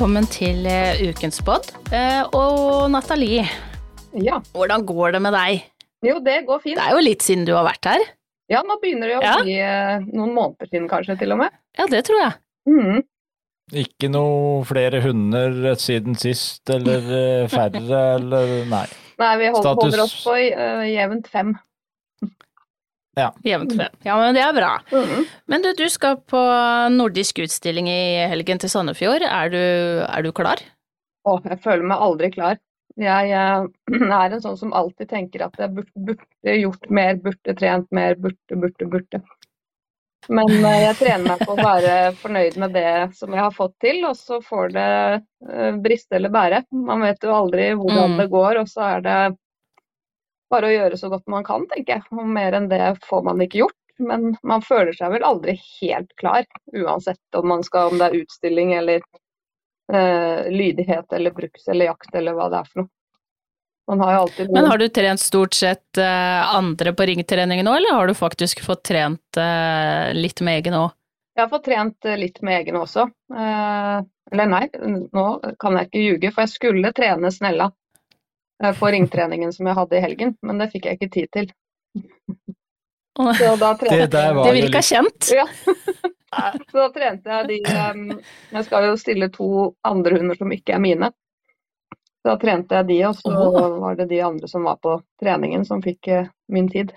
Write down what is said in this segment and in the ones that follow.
Velkommen til eh, ukens pod. Eh, Og Nathalie, Ja. hvordan går det med deg? Jo, det går fint. Det er jo litt siden du har vært her. Ja, nå begynner det å Ja. bli eh, noen måneder siden kanskje, til og med. Ja, det tror jeg. Mm. Ikke noe flere hunder siden sist, eller færre, eller nei. Nei, vi holder, Status- holder oss på uh, jevnt fem. Jevnt frem. Ja, men det er bra. Mhm. Men du, du skal på nordisk utstilling i helgen til Sandefjord. Er du, er du klar? Å, jeg føler meg aldri klar. Jeg er en sånn som alltid tenker at jeg burde, burde gjort mer, burde trent mer, burde, burde, burde. Men eh, jeg trener meg på å være fornøyd med det som jeg har fått til, og så får det eh, briste eller bære. Man vet jo aldri hvordan Mm. det går, og så er det bare å gjøre så godt man kan, tenker jeg. Og mer enn det får man ikke gjort. Men man føler seg vel aldri helt klar, uansett om, man skal, om det er utstilling eller eh, lydighet eller bruks eller jakt eller hva det er for noe. Man har jo alltid Men har du trent stort sett eh, andre på ringtrening nå, eller har du faktisk fått trent eh, litt med egen òg? Jeg har fått trent eh, litt med egen også. Eh, eller nei, nå kan jeg ikke ljuge, for jeg skulle trene Snella på ringtreningen som jeg hadde i helgen, men det fikk jeg ikke tid til. Så da Det trente, der var Det jo virka kjent. ja. Så da trente jeg de Jeg skal jo stille to andre hunder som ikke er mine. Så da trente jeg de, og så var det de andre som var på treningen som fikk eh, min tid.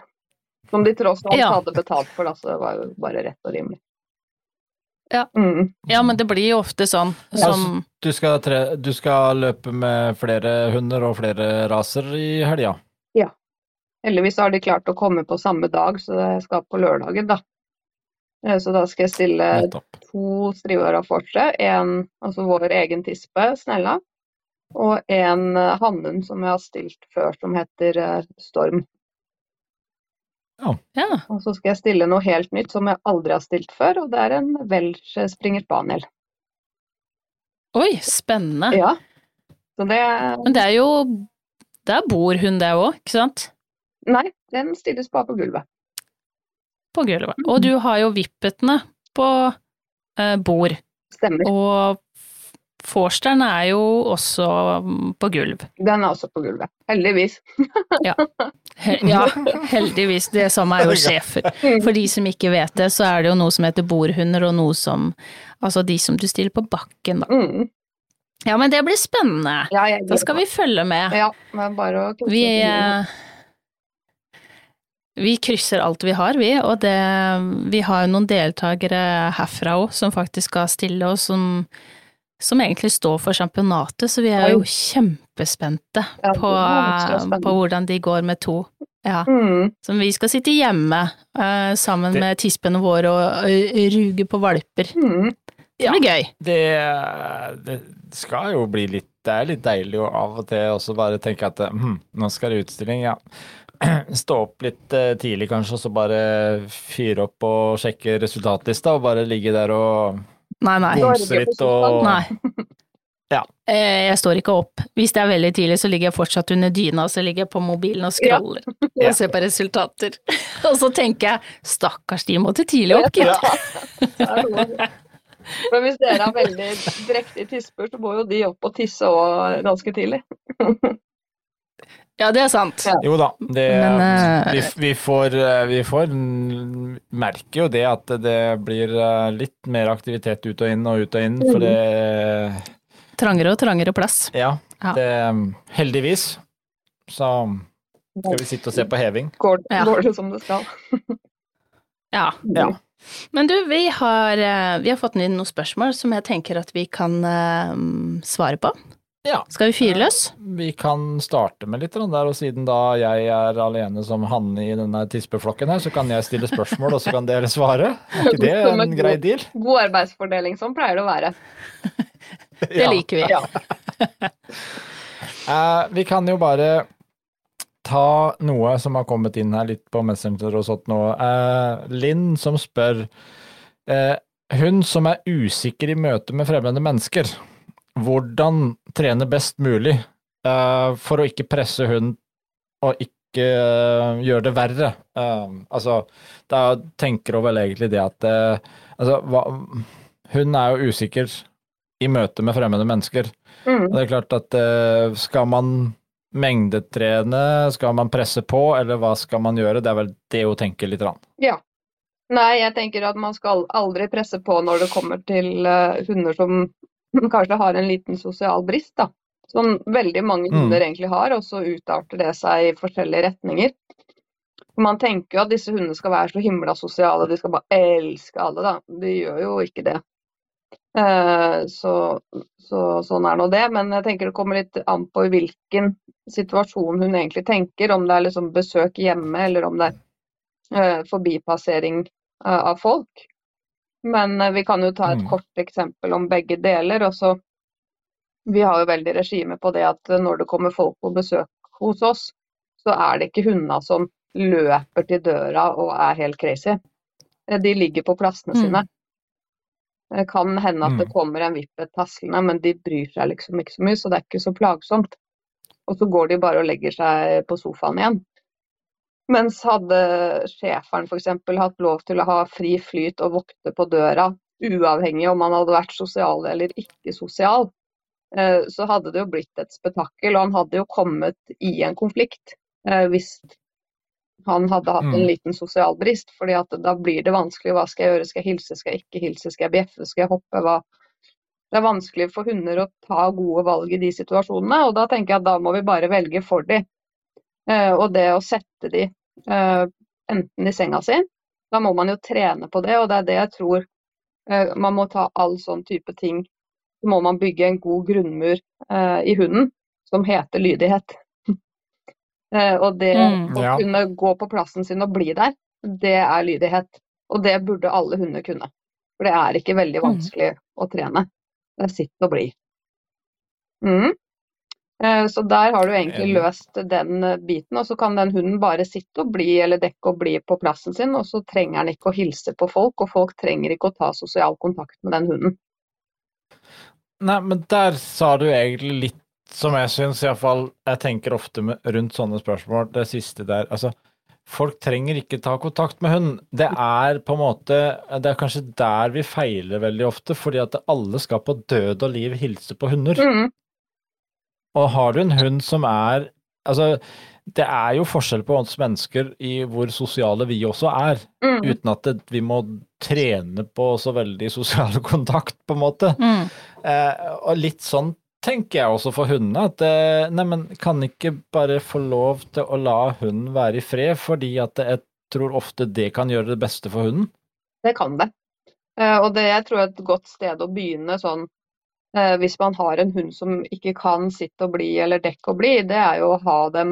Som de tross alt Ja. hadde betalt for, da, så det var jo bare rett og rimelig. Ja. Mm. Ja, men det blir jo ofte sånn som Du skal, tre, du skal løpe med flere hunder og flere raser i helga. Heldigvis har de klart å komme på samme dag, så jeg skal på lørdagen, da. Eh, Så da skal jeg stille Nettopp. to striver av fortet. en, altså vår egen tispe, Snella, og en eh, hannhund som jeg har stilt før, som heter eh, Storm. Ja. Og så skal jeg stille noe helt nytt som jeg aldri har stilt før, og det er en Welsh Springer Spaniel. Oi, spennende. Ja. Så det Men det er jo Det er hun, det òg, ikke sant? Nei, den stilles bare på gulvet. På gulvet. Og du har jo vippetene på eh, bord. Stemmer. Og Forsteren er jo også på gulv. Den er også på gulvet. Heldigvis. He ja, heldigvis. Det samme er jo schæfer. For de som ikke vet det, så er det jo noe som heter bordhunder, og noe som Altså de som du stiller på bakken, da. Mm. Ja, men det blir spennende. Ja, Da skal vi følge med. Ja, men bare å Vi eh, vi krysser alt vi har, vi, og det, vi har jo noen deltakere herfra òg som faktisk skal stille, og som, som egentlig står for championatet, så vi er jo kjempespente Ja, på, spennende. på hvordan de går med to. Ja. Mm. Så vi skal sitte hjemme eh, sammen Det- med tispene våre og ø, ruge på valper. Mm. Det blir gøy. Det, det skal jo bli litt Det er litt deilig å av og til også bare tenke at hm, nå skal det utstilling, ja. Stå opp litt eh, tidlig kanskje, og så bare fyre opp og sjekke resultatlista, og bare ligge der og Nei, nei. bomse litt og Nei. Ja. Eh, Jeg står ikke opp. Hvis det er veldig tidlig, så ligger jeg fortsatt under dyna, så ligger jeg på mobilen og scroller Ja. og ser på resultater. og så tenker jeg stakkars, de måtte tidlig opp, gitt. Er. Men hvis dere har veldig drektige tisper, så må jo de opp og tisse òg ganske tidlig. Ja, det er sant. Ja. Jo da, det, Men, eh, vi, vi, får, eh, vi får merke jo det at det blir eh, litt mer aktivitet ut og inn og ut og inn, for det Trangere og trangere plass. Ja, Ja. det heldigvis så skal vi sitte og se på heving. Går, går det som det skal? Ja. Ja. Men du, vi har, vi har fått inn noen spørsmål som jeg tenker at vi kan uh, svare på. Ja. Skal vi fyre løs? Vi kan starte med litt der, og siden da jeg er alene som hanne i denne tispeflokken her, så kan jeg stille spørsmål, og så kan dere svare. Er ikke det en god, grei deal? God arbeidsfordeling, sånn pleier det å være. Det liker vi. Ja. Eh, vi kan jo bare ta noe som har kommet inn her litt på Messenger og sånt nå. Eh, Linn som spør eh, Hun som er usikker i møte med fremmede mennesker, hvordan trene best mulig uh, for å ikke presse hund og ikke uh, gjøre det verre? Uh, altså, da tenker hun vel egentlig det at Altså, hva, hun er jo usikker i møte med fremmede mennesker. Mm. Og det er klart at skal man mengdetrene, skal man presse på, eller hva skal man gjøre? Det er vel det hun tenker litt. Rann. Ja. Nei, jeg tenker at man skal aldri presse på når det kommer til uh, hunder som kanskje har en liten sosial brist, da. Som veldig mange Mm. hunder egentlig har, og så utarter det seg i forskjellige retninger. Man tenker jo at disse hundene skal være så himla sosiale, de skal bare elske alle, da. De gjør jo ikke det. Eh, så, så sånn er nå det. Men jeg tenker det kommer litt an på i hvilken situasjon hun egentlig tenker. Om det er liksom besøk hjemme, eller om det er eh, forbipassering eh, av folk. Men eh, vi kan jo ta et Mm. kort eksempel om begge deler. Også, vi har jo veldig regime på det at når det kommer folk på besøk hos oss, så er det ikke hundene som løper til døra og er helt crazy. Eh, De ligger på plassene Mm. sine. Det kan hende at det Mm. kommer en vippet taslende, men de bryr seg liksom ikke så mye, så det er ikke så plagsomt. Og så går de bare og legger seg på sofaen igjen. Mens hadde schæferen f.eks. hatt lov til å ha fri flyt og vokte på døra, uavhengig om han hadde vært sosial eller ikke sosial, eh, så hadde det jo blitt et spetakkel, og han hadde jo kommet i en konflikt eh, hvis han hadde hatt en Mm. liten sosial brist. fordi at da blir det vanskelig. Hva skal jeg gjøre? Skal jeg hilse? Skal jeg ikke hilse? Skal jeg bjeffe? Skal jeg hoppe? Hva? Det er vanskelig for hunder å ta gode valg i de situasjonene, og da tenker jeg at da må vi bare velge for dem. Eh, og det å sette de enten i senga si, da må man jo trene på det, og det er det jeg tror eh, man må ta all sånn type ting. Så må man bygge en god grunnmur eh, i hunden som heter lydighet. Eh, og det Mm. å kunne gå på plassen sin og bli der, det er lydighet. Og det burde alle hunder kunne. For det er ikke veldig Mm. vanskelig å trene. Det er sitt og bli. Mm. Eh, Så der har du egentlig løst den eh, biten, og så kan den hunden bare sitte og bli eller dekke og bli på plassen sin, og så trenger den ikke å hilse på folk, og folk trenger ikke å ta sosial kontakt med den hunden. Nei, men der sa du egentlig litt som jeg syns iallfall Jeg tenker ofte med, rundt sånne spørsmål, det siste der. Altså, folk trenger ikke ta kontakt med hund. Det er på en måte Det er kanskje der vi feiler veldig ofte, fordi at alle skal på død og liv hilse på hunder. Mm. Og har du en hund som er Altså, det er jo forskjell på oss mennesker i hvor sosiale vi også er, Mm. uten at det, vi må trene på så veldig sosial kontakt, på en måte. Mm. Eh, og litt sånn tenker jeg også for hundene, at eh, neimen, kan ikke bare få lov til å la hunden være i fred, fordi at jeg tror ofte det kan gjøre det beste for hunden? Det kan det. Eh, Og det jeg tror er et godt sted å begynne sånn hvis man har en hund som ikke kan sitte og bli eller dekke og bli, det er jo å ha dem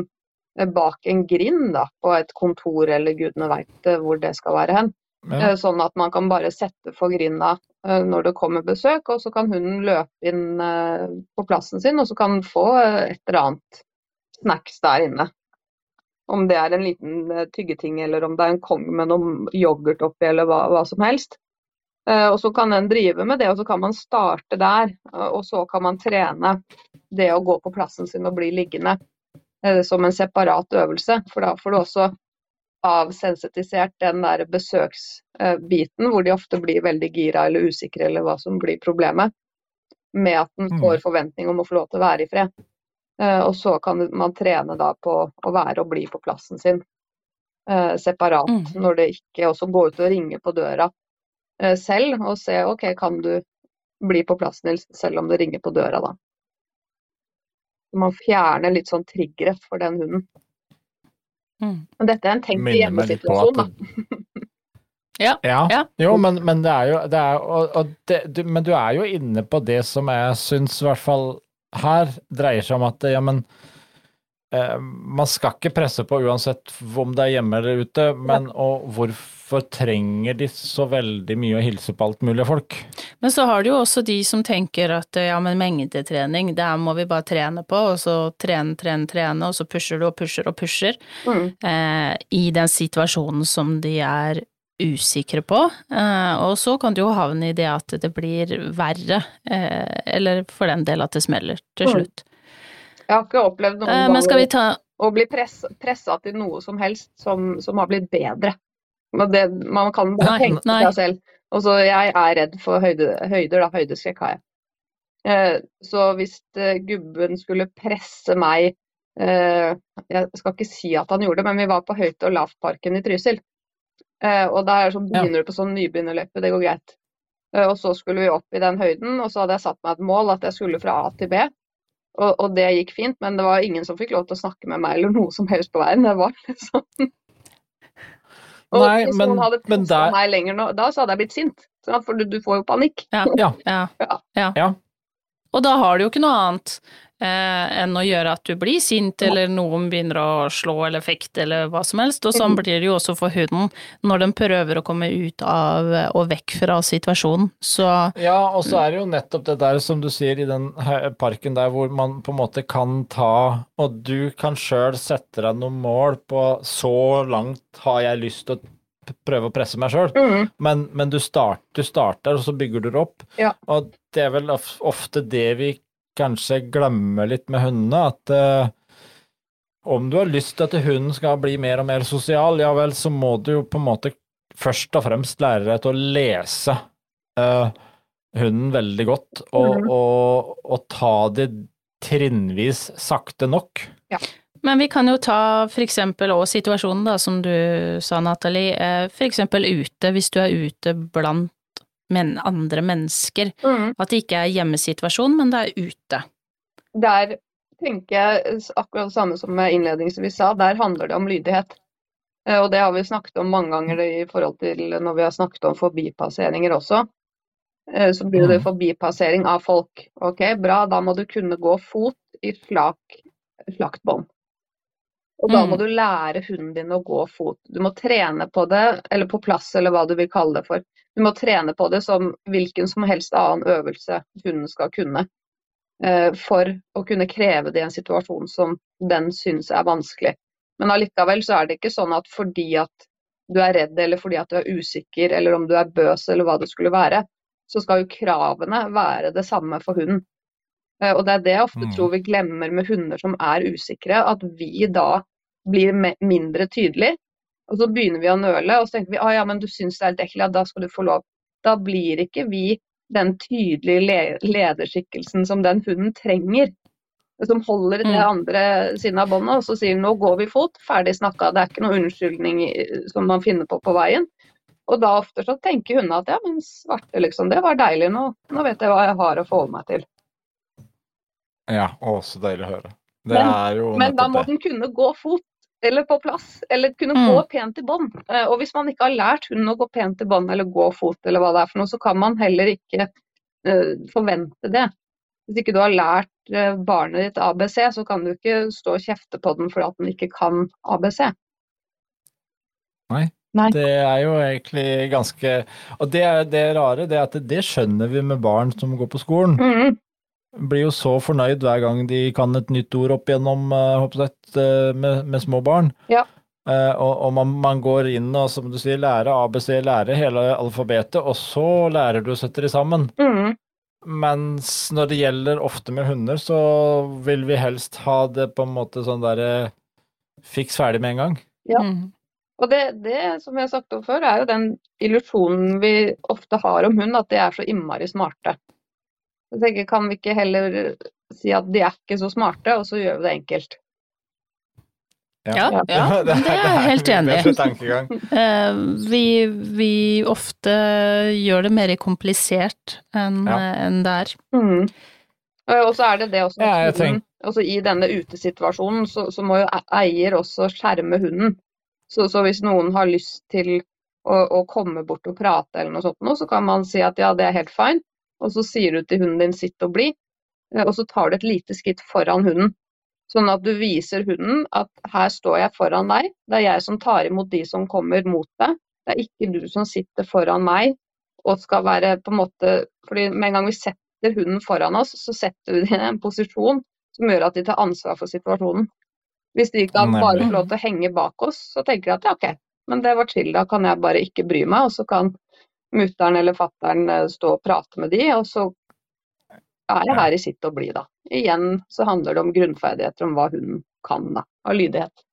eh, bak en grind da, på et kontor eller gudene veit hvor det skal være hen. Ja. Eh, Sånn at man kan bare sette for grinda eh, når det kommer besøk, og så kan hunden løpe inn eh, på plassen sin, og så kan den få eh, et eller annet snacks der inne. Om det er en liten eh, tyggeting, eller om det er en kong med noe yoghurt oppi, eller hva, hva som helst. Eh, Og så kan den drive med det, og så kan man starte der. eh, Og så kan man trene det å gå på plassen sin og bli liggende eh, som en separat øvelse. For da får du også avsensitisert den der besøksbiten, hvor de ofte blir veldig gira eller usikre, eller hva som blir problemet. Med at den får forventning om å få lov til å være i fred. Og så kan man trene da på å være og bli på plassen sin separat, Mm. når det ikke også går ut og ringer på døra selv og se ok, kan du bli på plassen din selv om det ringer på døra da. Man fjerner litt sånn triggere for den hunden. Mm. Men dette er en tenkt hjemmesituasjon, da. Ja. Ja. Ja. Jo, men, men det er jo det er, og, og det, du, Men du er jo inne på det som jeg syns i hvert fall her dreier seg om at ja, men eh, man skal ikke presse på uansett om det er hjemme eller ute, men og hvorfor trenger de så veldig mye å hilse på alt mulig folk? Men så har du jo også de som tenker at ja, men mengdetrening, det her må vi bare trene på, og så trene, trene, trene, og så pusher du og pusher og pusher Mm. eh, i den situasjonen som de er usikre på. Eh, og så kan du jo havne i det at det blir verre, eh, eller for den del at det smeller til Mm. Jeg har ikke opplevd noen uh, men skal vi ta å bli press, pressa til noe som helst som, som har blitt bedre. Det, man kan bare Nei, tenke nei. seg selv. Og så jeg er redd for høyde, høyder, da. Høydeskrekk har jeg. Eh, så hvis eh, gubben skulle presse meg eh, Jeg skal ikke si at han gjorde det, men vi var på Høyt- og lavtparken i Trysil. Eh, og der så begynner du på sånn nybegynnerløype, det går greit. Eh, og så skulle vi opp i den høyden, og så hadde jeg satt meg et mål at jeg skulle fra A til B. Og, og det gikk fint, men det var ingen som fikk lov til å snakke med meg eller noe som helst på veien. Det var liksom Og Nei, hvis men- noen hadde men der- meg lenger nå, da så hadde jeg blitt sint. For du, du får jo panikk. Ja. Ja. Ja. Ja. Og da har du jo ikke noe annet eh, enn å gjøre at du blir sint, eller noen begynner å slå eller fekte eller hva som helst. Og sånn Mhm. blir det jo også for hunden når den prøver å komme ut av og vekk fra situasjonen. Så Ja, og så er det jo nettopp det der som du sier i den parken der hvor man på en måte kan ta Og du kan sjøl sette deg noen mål på så langt har jeg lyst til å prøve å presse meg sjøl, Mm. men, men du, start, du starter, og så bygger du det opp. Ja. Og det er vel ofte det vi kanskje glemmer litt med hundene, at eh, om du har lyst til at hunden skal bli mer og mer sosial, ja vel, så må du jo på en måte først og fremst lære deg til å lese eh, hunden veldig godt, og, mm. og, og ta det trinnvis sakte nok. Men vi kan jo ta for eksempel også situasjonen da, som du sa, Nathalie, eh, for eksempel ute, hvis du er ute blant men andre mennesker. Mm. At det ikke er hjemmesituasjon, men det er ute. Der tenker jeg akkurat det samme som jeg innledningsvis sa, der handler det om lydighet. Eh, Og det har vi snakket om mange ganger i forhold til når vi har snakket om forbipasseringer også. Eh, Så blir det Mhm. forbipassering av folk. Ok, bra, da må du kunne gå fot i slak, slakt bånd. Og da må Mhm. du lære hunden din å gå fot. Du må trene på det, eller på plass, eller hva du vil kalle det for. Du må trene på det som hvilken som helst annen øvelse hunden skal kunne. eh, For å kunne kreve det i en situasjon som den syns er vanskelig. Men allikevel så er det ikke sånn at fordi at du er redd eller fordi at du er usikker eller om du er bøs eller hva det skulle være, så skal jo kravene være det samme for hunden. Eh, Og det er det jeg ofte Mm. tror vi glemmer med hunder som er usikre, at vi da blir mindre tydelig. Og så begynner vi å nøle, og så tenker vi ah, ja, men du syns det er litt ekkelt, ja, da skal du få lov. Da blir ikke vi den tydelige le lederskikkelsen som den hunden trenger. Som holder det Mm. andre siden av båndet, og så sier nå går vi fot, ferdig snakka. Det er ikke noe unnskyldning som man finner på på veien. Og da ofte så tenker hundene at ja, men svarte liksom, det var deilig, nå, nå vet jeg hva jeg har å forholde meg til. Ja, å, så deilig å høre. Det Men- er jo Men da må det. den kunne gå fot, eller på plass, eller kunne Mm. gå pent i bånd. Eh, Og hvis man ikke har lært hunden å gå pent i bånd eller gå fot, eller hva det er for noe, så kan man heller ikke uh, forvente det. Hvis ikke du har lært eh, barnet ditt ABC, så kan du ikke stå og kjefte på den for at den ikke kan ABC. Nei, Det er jo egentlig ganske Og det er det rare, det er at det skjønner vi med barn som går på skolen. Mhm. Blir jo så fornøyd hver gang de kan et nytt ord opp gjennom eh, jeg, eh, med, med små barn. Ja. Eh, og og man, man går inn og som du sier, lærer ABC, lærer hele alfabetet, og så lærer du å sette de sammen. Mm. Mens når det gjelder ofte med hunder, så vil vi helst ha det på en måte sånn derre fiks ferdig med en gang. Ja. Mm. Og det, det, som vi har sagt om før, er jo den illusjonen vi ofte har om hund, at de er så innmari smarte. Jeg tenker, Kan vi ikke heller si at de er ikke så smarte, og så gjør vi det enkelt? Ja, ja, det er jeg helt enig i. Eh, vi, vi ofte gjør det mer komplisert enn Ja. enn det er. Mm. Eh, Og så er det det også, Ja, hunden, også I denne utesituasjonen så, så må jo e- eier også skjerme hunden. Så, så hvis noen har lyst til å, å komme bort og prate eller noe sånt, så kan man si at ja, det er helt fine. Og så sier du til hunden din sitt og bli, eh, og så tar du et lite skritt foran hunden. Sånn at du viser hunden at her står jeg foran deg, det er jeg som tar imot de som kommer mot deg. Det er ikke du som sitter foran meg og skal være på en måte fordi med en gang vi setter hunden foran oss, så setter vi dem i en posisjon som gjør at de tar ansvar for situasjonen. Hvis de kan bare får få lov til å henge bak oss, så tenker de at ja, ok, men det var chill, da kan jeg bare ikke bry meg, og så kan mutter'n eller fatter'n eh, stå og prate med de, og så er jeg her i sitt og bli, da. Igjen så handler det om grunnferdigheter om hva hunden kan, da, av lydighet.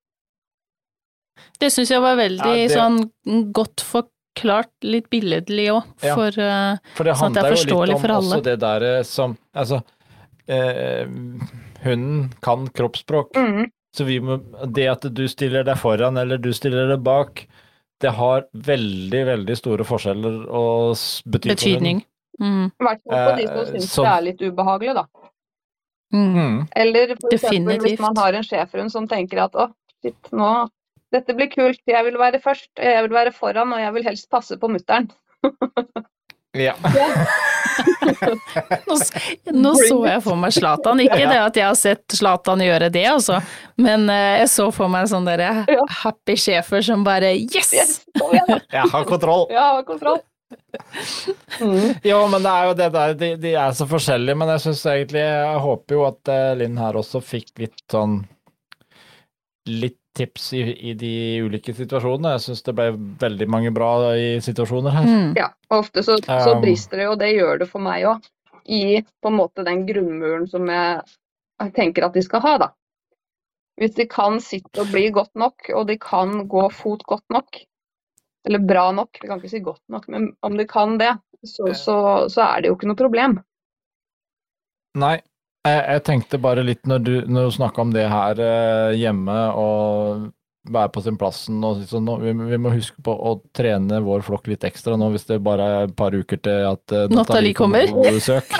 Det syns jeg var veldig Ja, det- sånn godt forklart, litt billedlig òg, Ja. for eh, For det Sånn at det er handler jo litt om også det der som Altså, eh, hunden kan kroppsspråk. Mhm. Så vi må, det at du stiller deg foran eller du stiller deg bak, det har veldig, veldig store forskjeller og bety betydning. Mm. I hvert fall på de som Eh, syns det er litt ubehagelig, da. Mm. Mm. Eller for eksempel hvis man har en schæferhund som tenker at å, shit, nå Dette blir kult, jeg vil være først, jeg vil være foran, og jeg vil helst passe på mutter'n. Ja. Nå, nå så jeg for meg Zlatan. Ikke det at jeg har sett Zlatan gjøre det, altså, men eh, jeg så for meg en sånn derre happy schæfer som bare yes! Yes! Jeg har kontroll. Ja, har kontroll. Mm. Jo, men det er jo det der, de, de er så forskjellige, men jeg syns egentlig Jeg håper jo at eh, Linn her også fikk litt sånn Litt tips i, i de ulike situasjonene. Jeg syns det ble veldig mange bra i situasjoner her. Mm. Ja, ofte så, så Um. brister det, og det gjør det for meg òg, i på en måte den grunnmuren som jeg, jeg tenker at de skal ha, da. Hvis de kan sitte og bli godt nok, og de kan gå fot godt nok, eller bra nok, vi kan ikke si godt nok, men om de kan det, så, så, så er det jo ikke noe problem. Nei, jeg, jeg tenkte bare litt når du, når du snakka om det her eh, hjemme og være på sin plass. sånn, vi, vi må huske på å trene vår flokk litt ekstra nå hvis det bare er et par uker til at eh, Nathalie kommer. på besøk.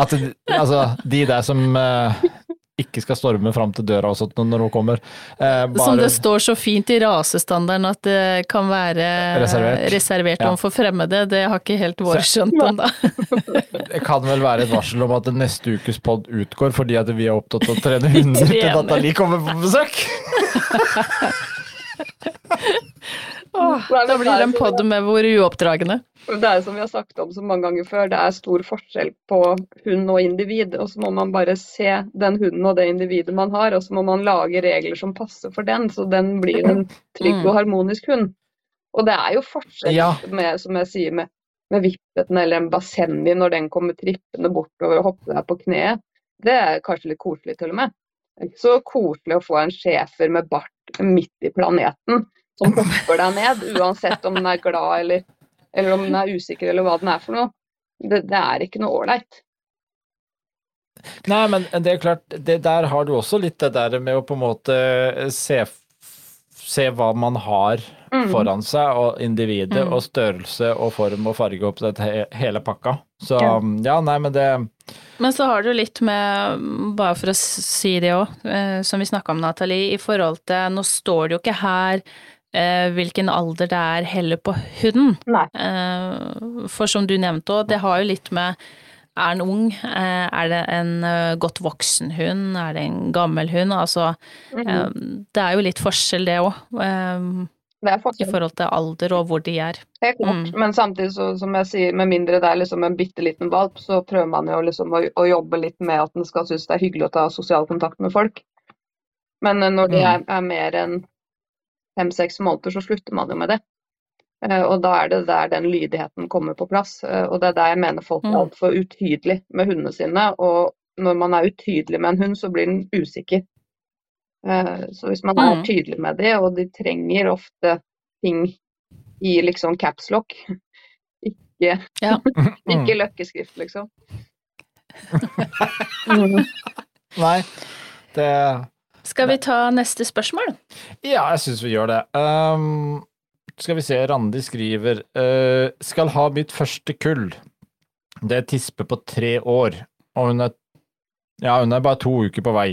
At altså, de der som eh, ikke skal storme fram til døra og sånt når hun kommer. eh, Som det står så fint i rasestandarden at det kan være Reservert. reservert Ja. overfor fremmede. Det har ikke helt vår skjønt ennå. Det kan vel være et varsel om at neste ukes pod utgår fordi at vi er opptatt av å trene hunder til Natalie Nathalie kommer på besøk. Åh, Da blir det en pod med hvor uoppdragende. Det er som vi har sagt om så mange ganger før, det er stor forskjell på hund og individ. Og så må man bare se den hunden og det individet man har, og så må man lage regler som passer for den, så den blir en trygg og harmonisk hund. Og det er jo forskjell Ja. med, som jeg sier, med, med vippeten eller en bassenni når den kommer trippende bortover og hopper deg på kneet. Det er kanskje litt koselig til og med. Det er ikke så koselig å få en schæfer med bart midt i planeten som hopper deg ned, uansett om den er glad eller, eller om den er usikker eller hva den er for noe. Det, det er ikke noe ålreit. Nei, men det er klart, det der har du også litt det der med å på en måte se, se hva man har Mm. foran seg, og individet, Mm. og størrelse og form og farge opp dette, hele pakka. Så Ja. ja, nei, men det Men så har du litt med, bare for å si det òg, eh, som vi snakka om, Nathalie, i forhold til Nå står det jo ikke her eh, hvilken alder det er heller på hunden. Nei. Eh, for som du nevnte òg, det har jo litt med er den ung? Eh, Er det en eh, godt voksen hund? Er det en gammel hund? Altså, mm. eh, det er jo litt forskjell det òg, Det er i forhold til alder og hvor de er. Helt klart. Mm. Men samtidig, så, som jeg sier, med mindre det er liksom en bitte liten valp, så prøver man jo liksom å, å jobbe litt med at den skal synes det er hyggelig å ta sosial kontakt med folk. Men eh, når de er, Mm. er mer enn fem-seks måneder, så slutter man jo med det. Eh, Og da er det der den lydigheten kommer på plass. Eh, Og det er der jeg mener folk er Mm. altfor utydelig med hundene sine. Og når man er utydelig med en hund, så blir den usikker. Eh, Så hvis man er Mm. tydelig med det, og de trenger ofte ting i liksom capslock, ikke, Ja. ikke løkkeskrift, liksom. Mm. Nei. Det Skal vi ta neste spørsmål? Ja, jeg syns vi gjør det. Um, skal vi se, Randi skriver uh, Skal ha mitt første kull. Det er tispe på tre år, og hun er Ja, hun er bare to uker på vei.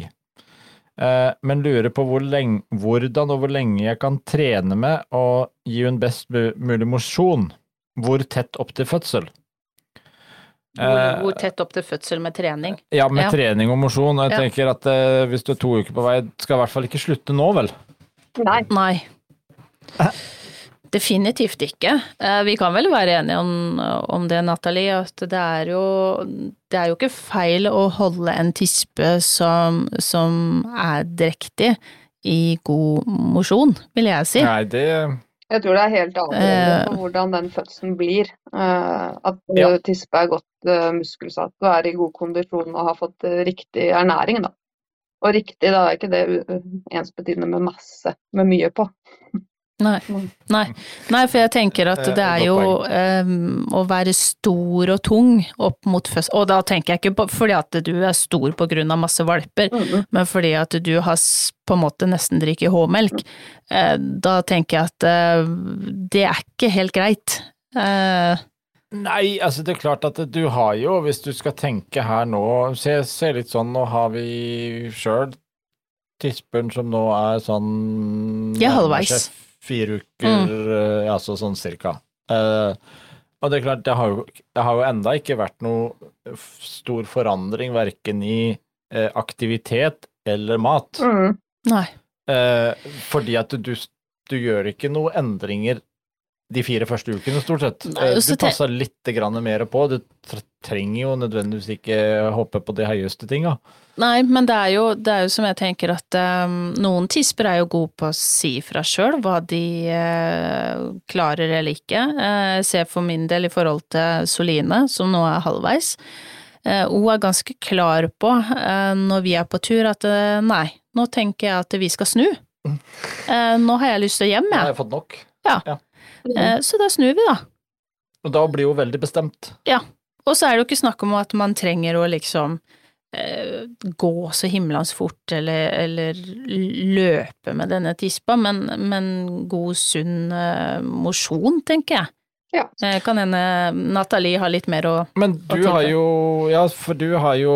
Eh, men lurer på hvor lenge, hvordan og hvor lenge jeg kan trene med og gi hun best mulig mosjon. Hvor tett opp til fødsel? Hvor, Eh, hvor tett opp til fødsel med trening? Ja, med Ja. trening og mosjon. Jeg Ja. tenker at eh, hvis du er to uker på vei, skal i hvert fall ikke slutte nå, vel? Nei. Nei. Definitivt ikke. Eh, Vi kan vel være enige om, om det, Nathalie, at det er jo Det er jo ikke feil å holde en tispe som, som er drektig i god mosjon, vil jeg si. Nei, det Jeg tror det er helt avgjørende Eh. for hvordan den fødselen blir. Eh, At Ja. tispa er godt eh, muskelsatt og er i god kondisjon og har fått eh, riktig ernæring. Da. Og riktig, da er ikke det ensbetydende med masse, med mye på. Nei. Nei. Nei, for jeg tenker at Eh, det er jo um, å være stor og tung opp mot fødsel Og da tenker jeg ikke på, fordi at du er stor på grunn av masse valper, Mhm. men fordi at du har på en måte nesten drikker H-melk. Uh, da tenker jeg at uh, det er ikke helt greit. Uh, Nei, altså det er klart at du har jo, hvis du skal tenke her nå Se, se litt sånn, nå har vi sjøl tispen som nå er sånn Ja, nærmer halvveis. seg Fire uker, mm. altså sånn cirka. Uh, og det er klart, det har jo, det har jo enda ikke vært noe stor forandring verken i eh, aktivitet eller mat. Mm. nei. Eh, fordi at du, du gjør ikke noen endringer de fire første ukene, stort sett. Nei, Eh, du passer litt grann mer på. Du trenger jo nødvendigvis ikke hoppe på de høyeste tinga. Nei, men det er jo, det er jo som jeg tenker at um, noen tisper er jo gode på å si fra sjøl hva de uh, klarer eller ikke. Jeg Jeg ser for min del i forhold til Soline, som nå er halvveis. Uh, hun er ganske klar på, eh, når vi er på tur, at nei, nå tenker jeg at vi skal snu. Nå har jeg lyst til hjem, Jeg Nå har jeg fått nok. Ja, så da snur vi, da. Og da blir hun veldig bestemt. Ja. Og så er det jo ikke snakk om at man trenger å liksom gå så himmelens fort eller, eller løpe med denne tispa, men, men god, sunn eh, mosjon, tenker jeg. Ja. Eh, kan hende Nathalie har litt mer å Men du å har jo Ja, for du har jo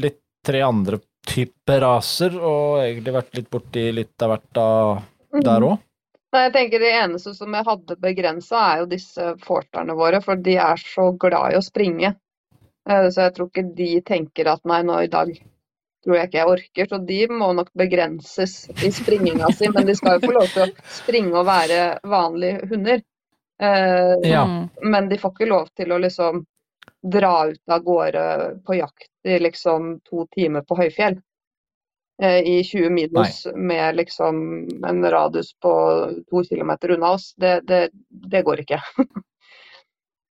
litt tre andre typer raser, og egentlig vært litt borti litt av hvert da, Mhm. der òg. Nei, jeg tenker Det eneste som jeg hadde begrensa, er jo disse forterne våre, for de er så glad i å springe. Eh, Så jeg tror ikke de tenker at nei, nå i dag tror jeg ikke jeg orker. Så de må nok begrenses i springinga si, men de skal jo få lov til å springe og være vanlige hunder. Eh, Ja. Men de får ikke lov til å liksom dra ut av gårde på jakt i liksom to timer på høyfjell. eh, I 20 minus med liksom en radius på to kilometer unna oss. Det, det, det går ikke.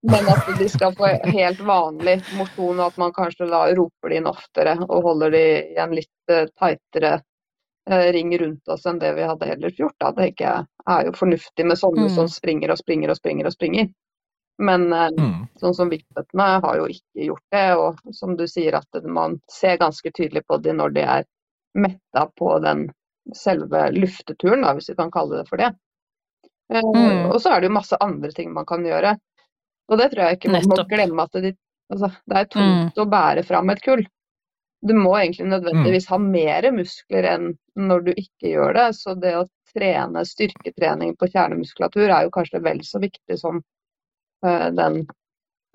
Men at de skal få helt vanlig mosjon, og at man kanskje da roper de inn oftere og holder de i en litt eh, tightere eh, ring rundt oss enn det vi hadde ellers gjort. Da. Det ikke er jo fornuftig med sånne Mm. som springer og springer og springer og springer. Men eh, Mm. sånn som vippetene har jo ikke gjort det, og som du sier at man ser ganske tydelig på de når de er metta på den selve lufteturen, da, hvis vi kan kalle det for det. Mm. Og så er det jo masse andre ting man kan gjøre. Og det tror jeg ikke man må glemme at det, altså, det er tungt å bære fram et kull. Du må egentlig nødvendigvis ha mer muskler enn når du ikke gjør det. Så det å trene styrketrening på kjernemuskulatur er jo kanskje vel så viktig som uh, den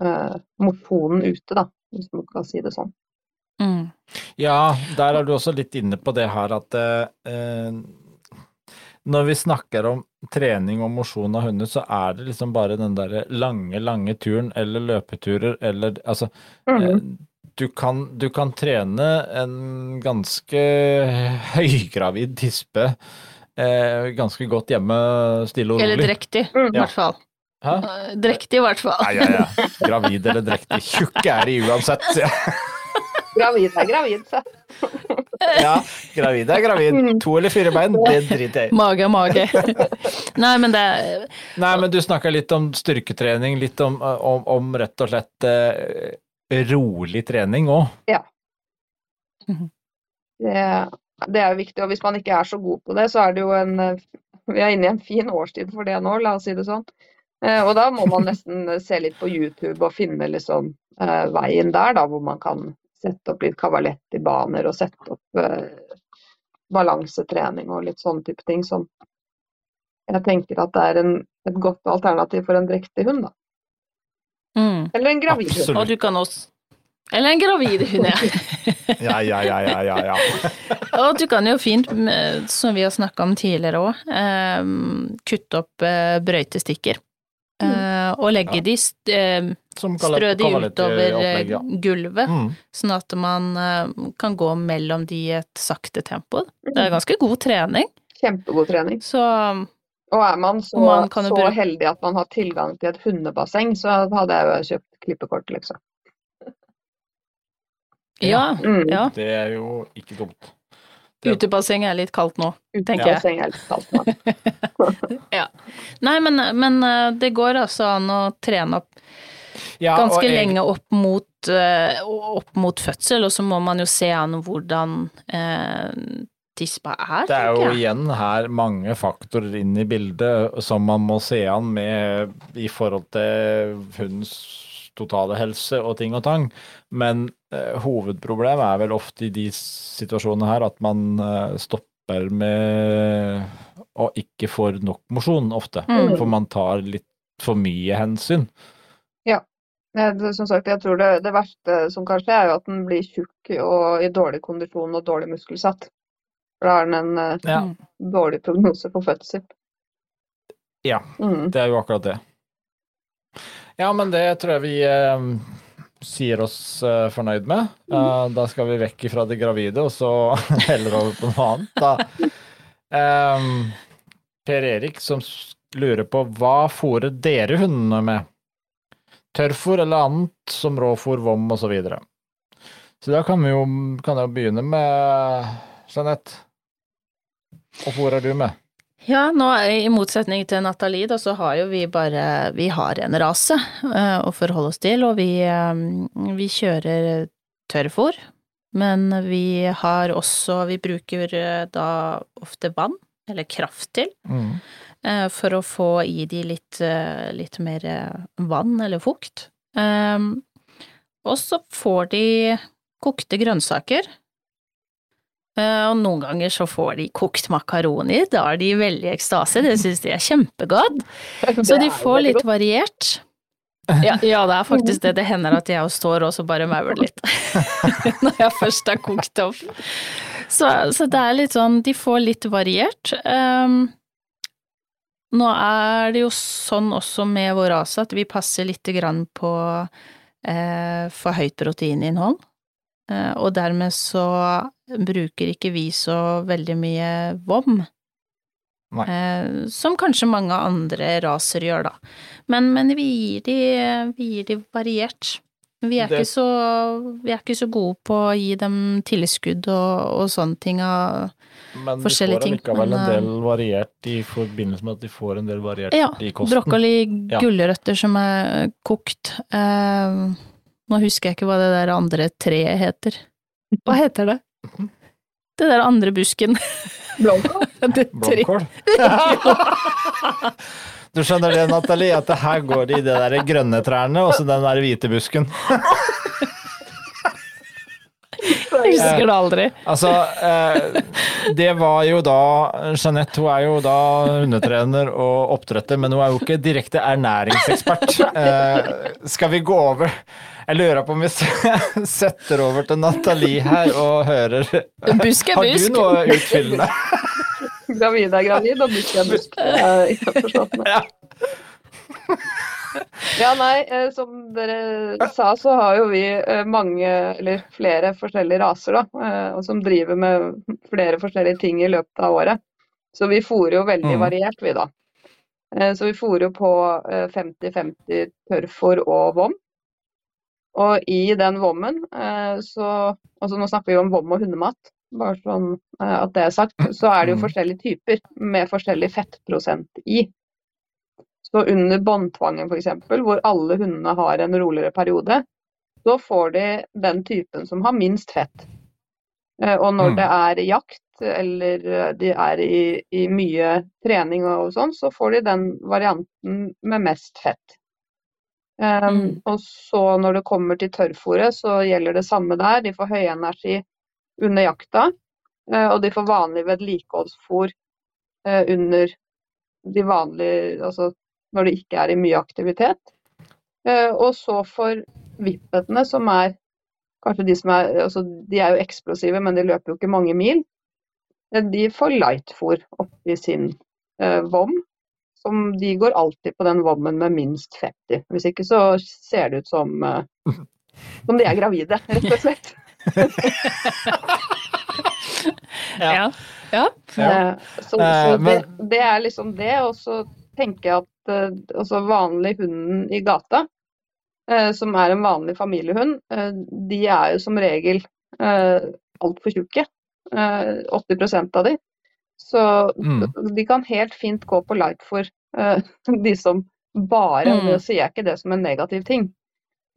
uh, mosjonen ute, da, hvis man kan si det sånn. Mm. Ja, der er du også litt inne på det her at uh, når vi snakker om trening og mosjon av hunder, så er det liksom bare den der lange, lange turen eller løpeturer eller altså mm. du kan, du kan trene en ganske høygravid tispe eh, ganske godt hjemme, stille og rolig. Eller drektig, i Mm. hvert fall. Hæ? Eh, Drektig, i hvert fall. Ja, ja, ja. Gravid eller drektig. Tjukk er de uansett. sier jeg. Gravid er gravid, så. Ja, gravid er gravid. To eller fire bein, det driter jeg i. Mage er mage. Nei, men det Nei, men du snakka litt om styrketrening, litt om, om, om rett og slett eh, rolig trening òg. Det, det er jo viktig. Og hvis man ikke er så god på det, så er det jo en Vi er inne i en fin årstid for det nå, la oss si det sånn. Eh, Og da må man nesten se litt på YouTube og finne liksom eh, veien der, da, hvor man kan sette opp litt kavalett i baner og sette opp eh, balansetrening og litt sånne type ting som jeg tenker at det er en, et godt alternativ for en drektig hund, da. mm. Eller en gravid hund. Og du kan også Eller en gravid hund, ja. Ja, ja, ja, ja, ja, ja. Og du kan jo fint, som vi har snakka om tidligere òg, kutte opp eh, brøytestikker. Eh, og legge Ja. de, st- eh, strø de utover eh, opplegg, ja. gulvet, Mm. sånn at man kan gå mellom de i et sakte tempo. Det er ganske god trening, Kjempegod trening. så Og er man så, man så bruke- heldig at man har tilgang til et hundebasseng, så hadde jeg jo kjøpt klippekort, liksom. ja. Mm. Ja. Det er jo ikke dumt. Utebasseng er litt kaldt nå, tenker jeg. Utebasseng er litt kaldt nå. Ja. Nei, men, men eh, det går altså an å trene opp Ja, ganske jeg- lenge opp mot, eh, opp mot fødsel, og så må man jo se an hvordan eh, tispa er, Det er jo igjen her mange faktorer inn i bildet som man må se an med i forhold til hundens totale helse og ting og tang. Men eh, hovedproblemet er vel ofte i de situasjonene her at man eh, stopper med og ikke får nok mosjon ofte. Mm. For man tar litt for mye hensyn. Ja. Som sagt, jeg tror det, det verste som kan skje, er jo at den blir tjukk og i dårlig kondisjon og dårlig muskelsatt. For da har den en eh, Ja, dårlig prognose for fødsel. Ja. Mm. det er jo akkurat det. Ja, men det tror jeg vi eh, sier oss uh, fornøyd med. Eh, da skal vi vekk fra det gravide, og så heller over på noe annet. Ehm, per Erik som lurer på hva fôrer dere hundene med? Tørrfôr eller annet som råfôr, vom osv. Så, videre. så da kan vi jo kan jeg begynne med Jeanette. Hva fôrer du med? Ja, nå i motsetning til Nathalie, da, så har jo vi bare Vi har en rase uh, å forholde oss til, og vi, eh, vi kjører tørrfôr. Men vi har også Vi bruker uh, da ofte vann, eller kraft til, Mm. uh, for å få i de litt, litt mer vann eller fukt. Um, og så får de kokte grønnsaker. Eh, Og noen ganger så får de kokt makaroni, da er de veldig i ekstase, det syns de er kjempegodt. Så de får litt variert. Ja, ja, det er faktisk det. Det hender at jeg står og så bare mauler litt. Når jeg først har kokt opp. Så, så det er litt sånn, de får litt variert. Um, nå er det jo sånn også med vår rase at vi passer lite grann på eh, for høyt proteininnhold. Eh, og dermed så bruker ikke vi så veldig mye vom. Nei. Eh, som kanskje mange andre raser gjør, da. Men, men vi, gir de, vi gir de variert. Vi er, Det- ikke så, vi er ikke så gode på å gi dem tilskudd og, og sånne ting av Men de får ting, allikevel en del variert i forbindelse med at de får en del variert Ja, i kosten. brokkoli, Ja. gulrøtter som er kokt. Eh, nå husker jeg ikke hva det der andre treet heter. Hva heter det? Det der andre busken. Blomkål? Tre- du skjønner det, Nathalie, at det her går i de der grønne trærne og så den der hvite busken. Jeg husker det aldri. Altså, eh, det var jo da Jeanette hun er jo da hundetrener og oppdretter, men hun er jo ikke direkte ernæringsekspert. Eh, skal vi gå over Jeg lurer på om vi setter over til Nathalie her og hører Busk er busk. Har du noe utfyllende? Gravid er gravid, og busk er busk. Jeg har ikke forstått det. Ja. Ja, nei, eh, som dere sa, så har jo vi eh, mange, eller flere forskjellige raser, da, eh, og som driver med flere forskjellige ting i løpet av året. Så vi fôrer jo veldig Mm. variert, vi da. Så vi fôrer jo på eh, 50-50 tørrfôr og vom. Og i den vommen, så Altså nå snakker vi jo om vom og hundemat, bare sånn at det er sagt. Så er det jo Mm. forskjellige typer med forskjellig fettprosent i. Så under båndtvangen f.eks., hvor alle hundene har en roligere periode, så får de den typen som har minst fett. Eh, Og når Mm. det er jakt, eller eh, de er i, i mye trening og sånn, så får de den varianten med mest fett. Um, Mm. Og så når det kommer til tørrfôret, så gjelder det samme der. De får høyenergi under jakta, eh, og de får vanlig vedlikeholdsfôr eh, under de vanlige Altså når det ikke er i mye aktivitet. Eh, Og så for vippetene, som er kanskje de som er altså De er jo eksplosive, men de løper jo ikke mange mil. Eh, De får lightfôr oppi sin eh, vom. Som de går alltid på den vommen med minst fett i. Hvis ikke så ser det ut som eh, som de er gravide, rett og slett. Ja. ja. Ja. Eh, Så, så det, det er liksom det. Og så tenker jeg at altså vanlig hunden i gata, eh, som er en vanlig familiehund, eh, de er jo som regel eh, altfor tjukke. eh, 80% av de. Så Mm. de kan helt fint gå på light for de som bare Mm. Nå sier jeg ikke det som en negativ ting,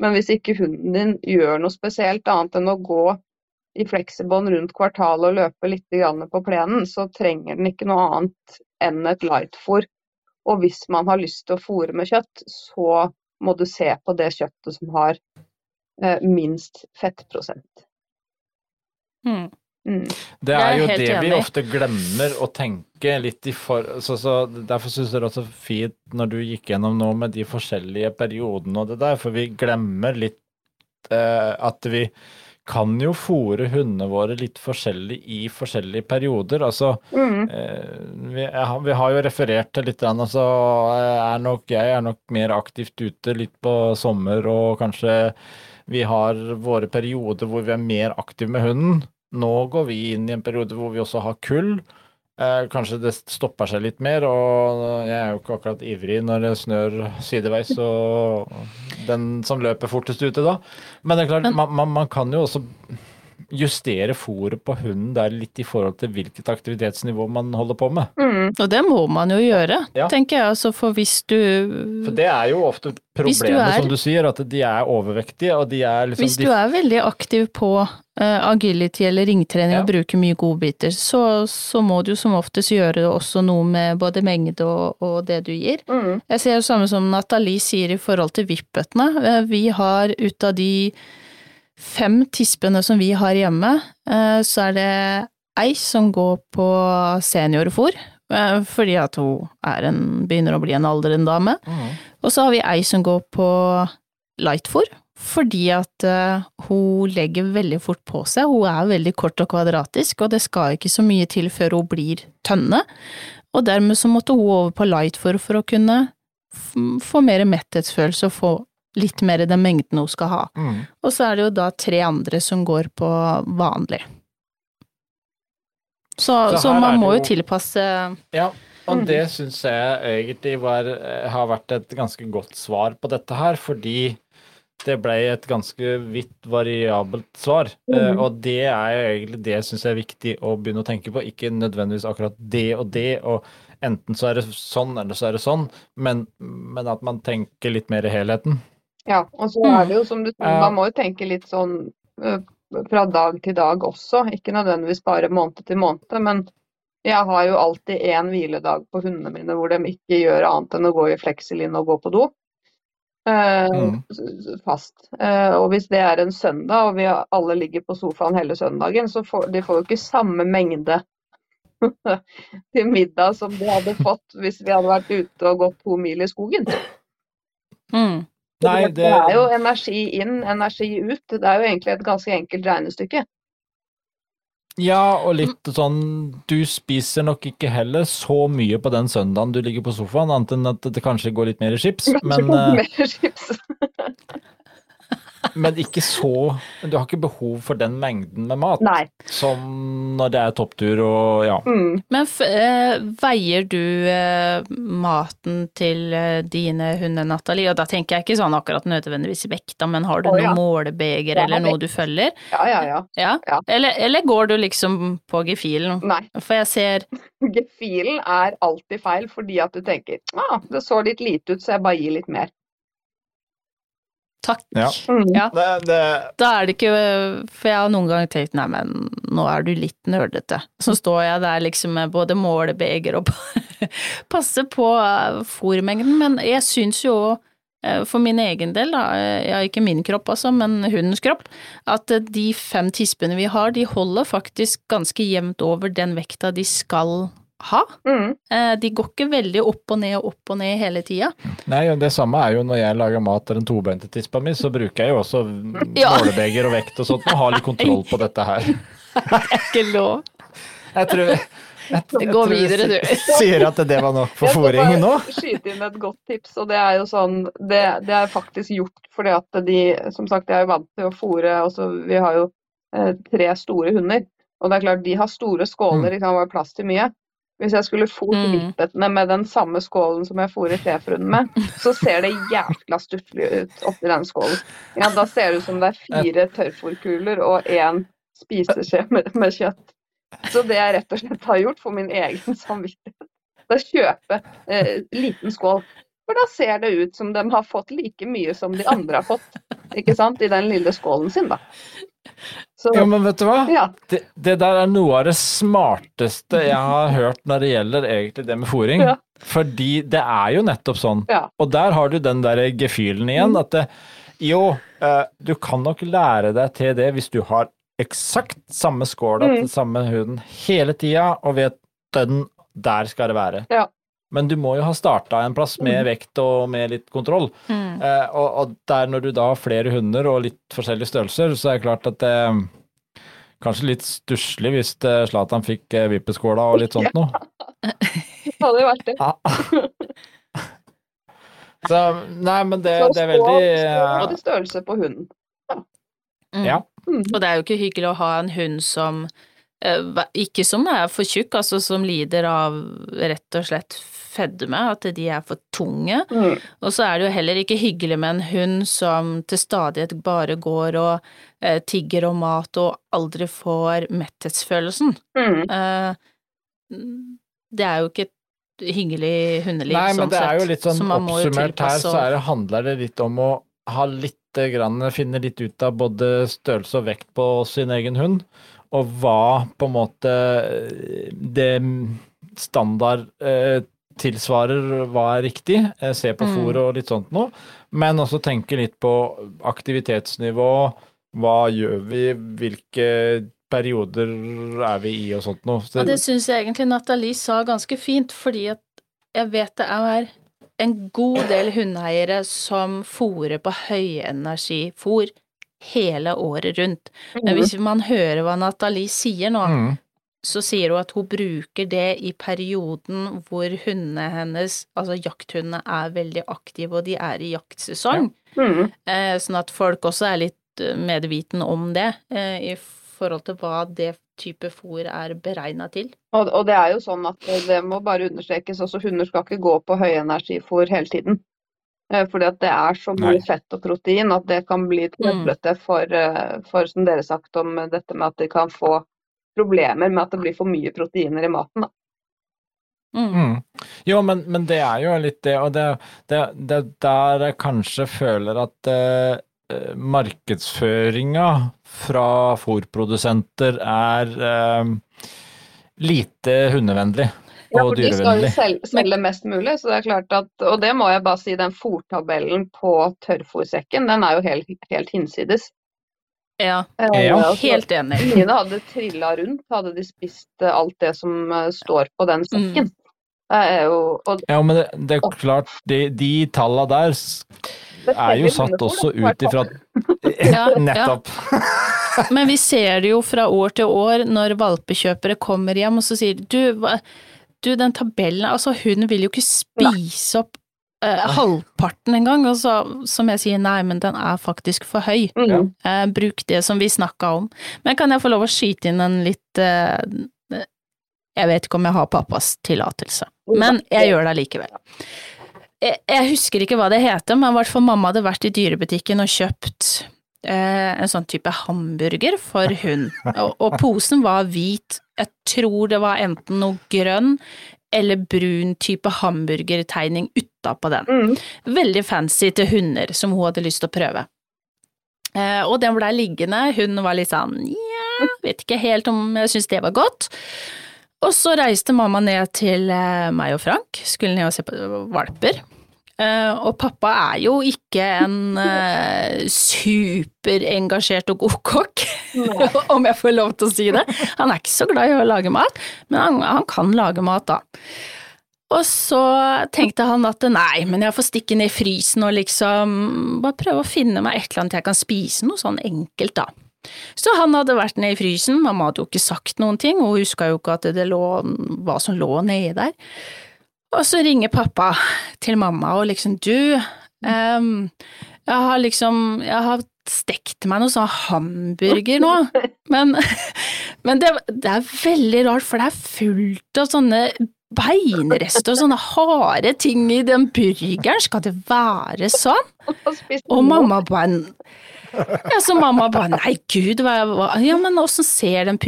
men hvis ikke hunden din gjør noe spesielt annet enn å gå i fleksibånd rundt kvartalet og løpe litt på plenen, så trenger den ikke noe annet enn et lightfôr. Og hvis man har lyst til å fôre med kjøtt, så må du se på det kjøttet som har eh, minst fettprosent. Mm. Mm. Det er er jo er det vi ofte glemmer å tenke litt i for... Så, så derfor syns jeg det er også fint når du gikk gjennom nå med de forskjellige periodene og det der, for vi glemmer litt eh, at vi kan jo fòre hundene våre litt forskjellig i forskjellige perioder. Altså, Mm. eh, vi, vi har jo referert til litt, altså, er nok, jeg er nok mer aktivt ute litt på sommer, og kanskje vi har våre perioder hvor vi er mer aktive med hunden. Nå går vi inn i en periode hvor vi også har kull. Eh, kanskje det stopper seg litt mer, og jeg er jo ikke akkurat ivrig når det snør sideveis, og den som løper fortest ute da. Men det er klart, man, man, man kan jo også justere fôret på hunden der litt i forhold til hvilket aktivitetsnivå man holder på med. Mm. Og det må man jo gjøre, Ja. tenker jeg. Altså, for hvis du For det er jo ofte problemet, du er- som du sier, at de er overvektige, og de er liksom Hvis du er veldig aktiv på uh, agility eller ringtrening og bruker mye godbiter, så, så må du som oftest gjøre også noe med både mengde og, og det du gir. Mm. Jeg ser jo samme som Nathalie sier i forhold til vippbøttene. Uh, Vi har ut av de fem tispene som vi har hjemme, eh, så er det ei som går på seniorfôr, eh, fordi at hun er en, begynner å bli en aldrende dame. Mm. Og så har vi ei som går på lightfôr, fordi at eh, hun legger veldig fort på seg. Hun er veldig kort og kvadratisk, og det skal ikke så mye til før hun blir tønne. Og dermed så måtte hun over på lightfôr for å kunne få mer metthetsfølelse og få litt mer den mengden hun skal ha. Mm. Og så er det jo da tre andre som går på vanlig. Så, Så så, man må jo tilpasse Ja, og Mm. det syns jeg egentlig var, eh, har vært et ganske godt svar på dette her, fordi det ble et ganske vidt variabelt svar. Eh, Mm. og det er jo egentlig det syns jeg er viktig å begynne å tenke på. Ikke nødvendigvis akkurat det og det, og enten så er det sånn, eller så er det sånn, men, men at man tenker litt mer i helheten. Ja, og så Mm. er det jo som du sier, man må jo tenke litt sånn fra dag til dag også, ikke nødvendigvis bare måned til måned. Men jeg har jo alltid én hviledag på hundene mine hvor de ikke gjør annet enn å gå i flekselinn og gå på do. Uh, Mm. Fast. Uh, og hvis det er en søndag og vi alle ligger på sofaen hele søndagen, så får de får jo ikke samme mengde til middag som de hadde fått hvis vi hadde vært ute og gått to mil i skogen. mm. Nei, det... er jo energi inn, energi ut. Det er jo egentlig et ganske enkelt regnestykke. Ja, og litt sånn Du spiser nok ikke heller så mye på den søndagen du ligger på sofaen, annet enn at det kanskje går litt mer i chips. Men, chips. men ikke så Du har ikke behov for den mengden med mat Nei. som når det er topptur og ja. Mm. Men f eh, veier du eh, maten til eh, dine hunder, Nathalie? Og da tenker jeg ikke sånn akkurat nødvendigvis vekta, men har du Å, noe ja. målebeger Ja, eller noe du følger? Ja, ja, ja. Ja? Ja. Eller, eller går du liksom på gefilen? Nei. For jeg ser Gefilen er alltid feil fordi at du tenker ah, det så litt lite ut, så jeg bare gir litt mer. Takk. Ja. Mm. Ja. Det, det, Da er det ikke For jeg har noen ganger tenkt nei, men nå er du litt nerdete. Så står jeg der liksom med både målebeger og passer på fòrmengden, fôrmengden, men jeg syns jo eh, for min egen del, da, eh, ja ikke min kropp altså, men hundens kropp, at eh, de fem tispene vi har, de holder faktisk ganske jevnt over den vekta de skal ha. Mm. Eh, De går ikke veldig opp og ned og opp og ned hele tida. nei, det samme er jo når jeg lager mat til den tobeinte tispa mi, så bruker jeg jo også Ja. målebeger og vekt og sånt, og har litt kontroll på dette her. Det er Ikke lov. Jeg tror jeg, Gå videre, du. Sier at det var nok for Jeg skal bare skyte inn et godt tips, og det er jo sånn Det, det er faktisk gjort fordi at de Som sagt, jeg er jo vant til å fòre Vi har jo eh, tre store hunder, og det er klart de har store skåler, det kan være plass til mye. Hvis jeg skulle fôret Mm. vippetene med den samme skålen som jeg fôrer schæferhunden med, så ser det jævla stusslig ut oppi den skålen. Ja, da ser det ut som det er fire tørrfòrkuler og én spiseskje med, med kjøtt. Så det jeg rett og slett har gjort for min egen samvittighet, det er kjøpe eh, liten skål. For da ser det ut som de har fått like mye som de andre har fått, ikke sant, i den lille skålen sin, da. Så, Ja, men vet du hva? ja. Det, det der er noe av det smarteste jeg har hørt når det gjelder egentlig det med fòring. Ja. Fordi det er jo nettopp sånn. Ja. Og der har du den der gefühlen igjen, at det, jo, eh, du kan nok lære deg til det hvis du har eksakt samme skåla Mm. til samme huden hele tida, og vet den der skal det være. Ja. Men du må jo ha starta en plass med vekt og med litt kontroll. Mm. Eh, og, og der når du da har flere hunder og litt forskjellige størrelser, så er det klart at det Kanskje litt stusslig hvis eh, Zlatan fikk eh, vippeskåla og litt sånt noe. Det hadde jo vært det. Ja. Så nei, men det, det er veldig skål eh, størrelse på hunden. Mm. Ja. Mm. Og det er jo ikke hyggelig å ha en hund som eh, ikke som er for tjukk, altså som lider av rett og slett fedme, at de er for tunge. Mm. Og så er det jo heller ikke hyggelig med en hund som til stadighet bare går og eh, tigger om mat og aldri får metthetsfølelsen. Mm. Eh, det er jo ikke et hyggelig hundeliv, Nei, men sånn det er jo litt sånn Så man oppsummert her, så er det, handler det litt om å ha litt grann, finne litt ut av både størrelse og vekt på sin egen hund, og hva på en måte det standard eh, tilsvarer hva er riktig. Eh, se på Mm. fôr og litt sånt noe, men også tenke litt på aktivitetsnivå. Hva gjør vi, hvilke perioder er vi i og sånt noe. Så- Og det syns jeg egentlig Nathalie sa ganske fint, fordi at jeg vet det er en god del hundeeiere som fôrer på høyenergifôr hele året rundt. Men hvis man hører hva Nathalie sier nå, Mm. så sier hun at hun bruker det i perioden hvor hundene hennes, altså jakthundene, er veldig aktive og de er i jaktsesong. Mm. Eh, sånn at folk også er litt eh, medviten om det, eh, i forhold til hva det type fôr er beregna til. Og, og det er jo sånn at det, det må bare understrekes, også hunder skal ikke gå på høyenergifôr hele tiden. Eh, Fordi at det er så mye Nei. fett og protein at det kan bli trøblete for, eh, for, som dere sagt, om dette med at de kan få problemer med at det blir for mye proteiner i maten. Da. Mm. Mm. Jo, men, men det er jo litt det, og det, er der jeg kanskje føler at eh, eh, markedsføringa fra fôrprodusenter er eh, lite hundevennlig Ja, for de skal jo selge, selge mest mulig, så det er klart at, og det må jeg bare si, den fòrtabellen på tørrfòrsekken, den er jo helt, helt hinsides. Ja, jeg Ja. altså, helt enig. Mine hadde trilla rundt, hadde de spist eh, alt det som eh, står på den sekken. Det er jo og Ja, men det, det er klart, de, de talla der er jo satt også ut ifra Ja, ja. Nettopp. Men vi ser det jo fra år til år når valpekjøpere kommer hjem og så sier du, du den tabellen, altså hun vil jo ikke spise opp eh, halvparten engang, og så som jeg sier, nei, men den er faktisk for høy. Mm. Eh, bruk det som vi snakka om. Men kan jeg få lov å skyte inn en litt eh, Jeg vet ikke om jeg har pappas tillatelse, men jeg gjør det allikevel. Jeg, jeg husker ikke hva det heter, men i hvert fall mamma hadde vært i dyrebutikken og kjøpt eh, en sånn type hamburger for hund, og, og posen var hvit. Jeg tror det var enten noe grønn eller brun type hamburgertegning utapå den Mm. veldig fancy til hunder som hun hadde lyst til å prøve. Eh, og den blei liggende, hun var litt sånn nja, vet ikke helt om jeg syns det var godt. Og så reiste mamma ned til eh, meg og Frank, skulle ned og se på valper. Eh, og pappa er jo ikke en uh, superengasjert og god kokk, om jeg får lov til å si det. Han er ikke så glad i å lage mat, men han, han kan lage mat da. Og så tenkte han at nei, men jeg får stikke ned i frysen og liksom bare prøve å finne meg et eller annet jeg kan spise, noe sånn enkelt da. Så han hadde vært nede i frysen, mamma hadde jo ikke sagt noen ting, og hun huska jo ikke at det lå, hva som lå nedi der. Og så ringer pappa til mamma og liksom du, um, jeg har liksom, jeg har stekt meg noe sånn hamburger nå, men, men det, det er veldig rart, for det er fullt av sånne beinrester og sånne harde ting i den burgeren, skal det være sånn? Og mamma bare ja, så mamma bare nei gud, hva, hva ja, men åssen ser den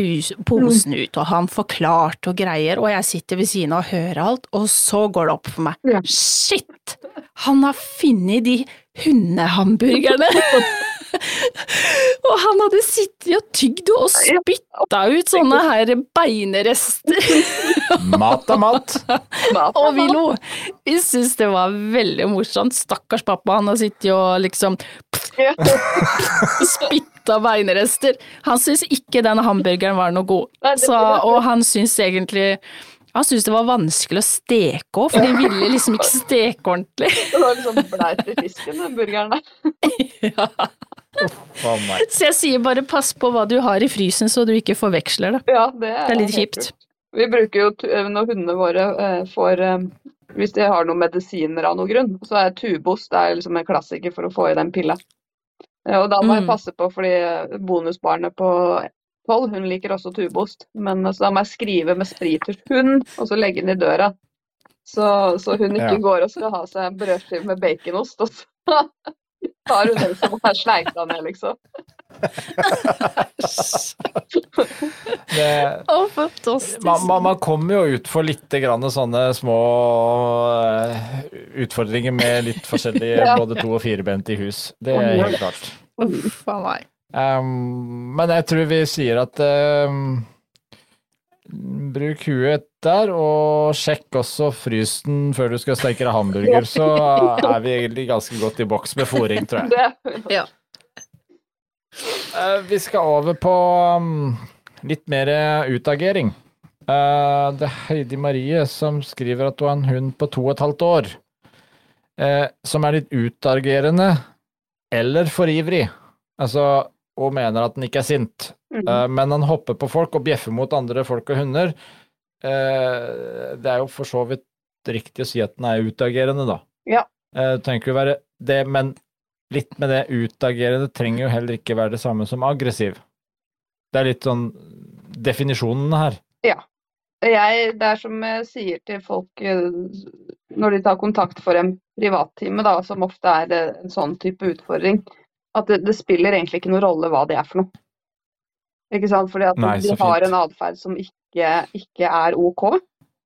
posen ut, og han forklarte og greier, og jeg sitter ved siden av og hører alt, og så går det opp for meg. Shit! Han har funnet de hundehamburgerne! og han hadde sittet og tygd og spytta ut sånne her beinerester. Mat er mat. Og vi lo. Vi syntes det var veldig morsomt. Stakkars pappa, han har sittet og liksom spytta beinerester. Han syntes ikke den hamburgeren var noe god, så, og han syntes egentlig han syntes det var vanskelig å steke òg, for de ville liksom ikke steke ordentlig. Det var liksom bleit i fisken, den burgeren der. Ja. Oh. Så jeg sier bare pass på hva du har i frysen, så du ikke forveksler det. Ja, det er, Det er litt kjipt. kult. Vi bruker jo, når hundene våre eh, får eh, Hvis de har noen medisiner av noen grunn, så er tubost det er liksom en klassiker for å få i den pilla. Eh, og da må jeg Mm. passe på, fordi bonusbarnet på tolv, hun liker også tubost. Men så da må jeg skrive med spriters hund, og så legge den i døra. Så, så hun ikke Ja. går og skal ha seg en brødskive med baconost, og så tar hun den som er sleika ned, liksom. Det, fantastisk. man, man, man kommer jo ut for litt grann sånne små eh, utfordringer med litt forskjellige Ja. både to- og firebent i hus. Det er helt klart. Uff a meg. Um, men jeg tror vi sier at um, Bruk huet der, og sjekk også frysen før du skal steke deg hamburger, så er vi egentlig ganske godt i boks med fôring, tror jeg. Ja. Uh, vi skal over på um, litt mer utagering. Uh, det er Heidi Marie som skriver at hun har en hund på to og et halvt år, uh, som er litt utagerende eller for ivrig. Altså, hun mener at den ikke er sint, Mm. eh, men han hopper på folk og bjeffer mot andre folk og hunder. Eh, det er jo for så vidt riktig å si at den er utagerende, da. Ja. Eh, det trenger ikke være det, men litt med det utagerende trenger jo heller ikke være det samme som aggressiv. Det er litt sånn definisjonen her. Jeg, det er som jeg sier til folk eh, når de tar kontakt for en privattime, da, som ofte er eh, en sånn type utfordring, at det, det spiller egentlig ikke noen rolle hva det er for noe. Ikke sant? Fordi at Nei, de har fint. en atferd som ikke, ikke er OK.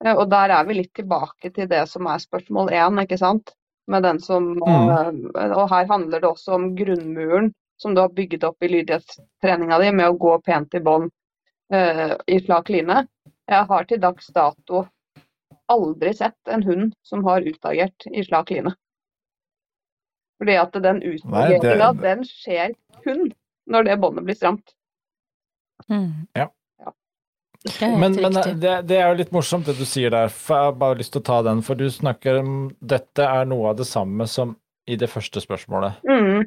Eh, Og der er vi litt tilbake til det som er spørsmål én, ikke sant. Med den som, Mm. eh, og her handler det også om grunnmuren som du har bygget opp i lydighetstreninga di med å gå pent i bånd uh, i slak line. Jeg har til dags dato aldri sett en hund som har utagert i slak line. Fordi at den utageringa, det- den skjer kun når det båndet blir stramt. Mm. Ja. Det er Men, men det, det er jo litt morsomt det du sier der, for jeg har bare lyst til å ta den, for du snakker om dette er noe av det samme som i det første spørsmålet. Mm.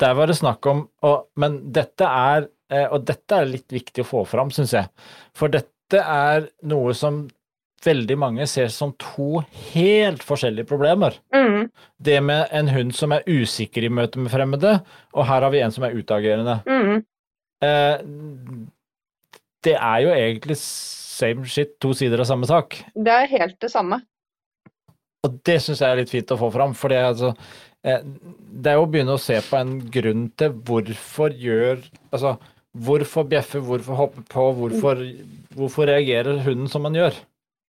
Der var det snakk om og, Men dette er eh, Og dette er litt viktig å få fram, syns jeg. For dette er noe som veldig mange ser som to helt forskjellige problemer. Mm. Det med en hund som er usikker i møte med fremmede, og her har vi en som er utagerende. Mm. Eh, det er jo egentlig same shit, to sider av samme sak. Det er helt det samme. Og det syns jeg er litt fint å få fram, for det, altså, eh, det er jo å begynne å se på en grunn til hvorfor gjør Altså, hvorfor bjeffe, hvorfor hoppe på, hvorfor, hvorfor reagerer hunden som man gjør?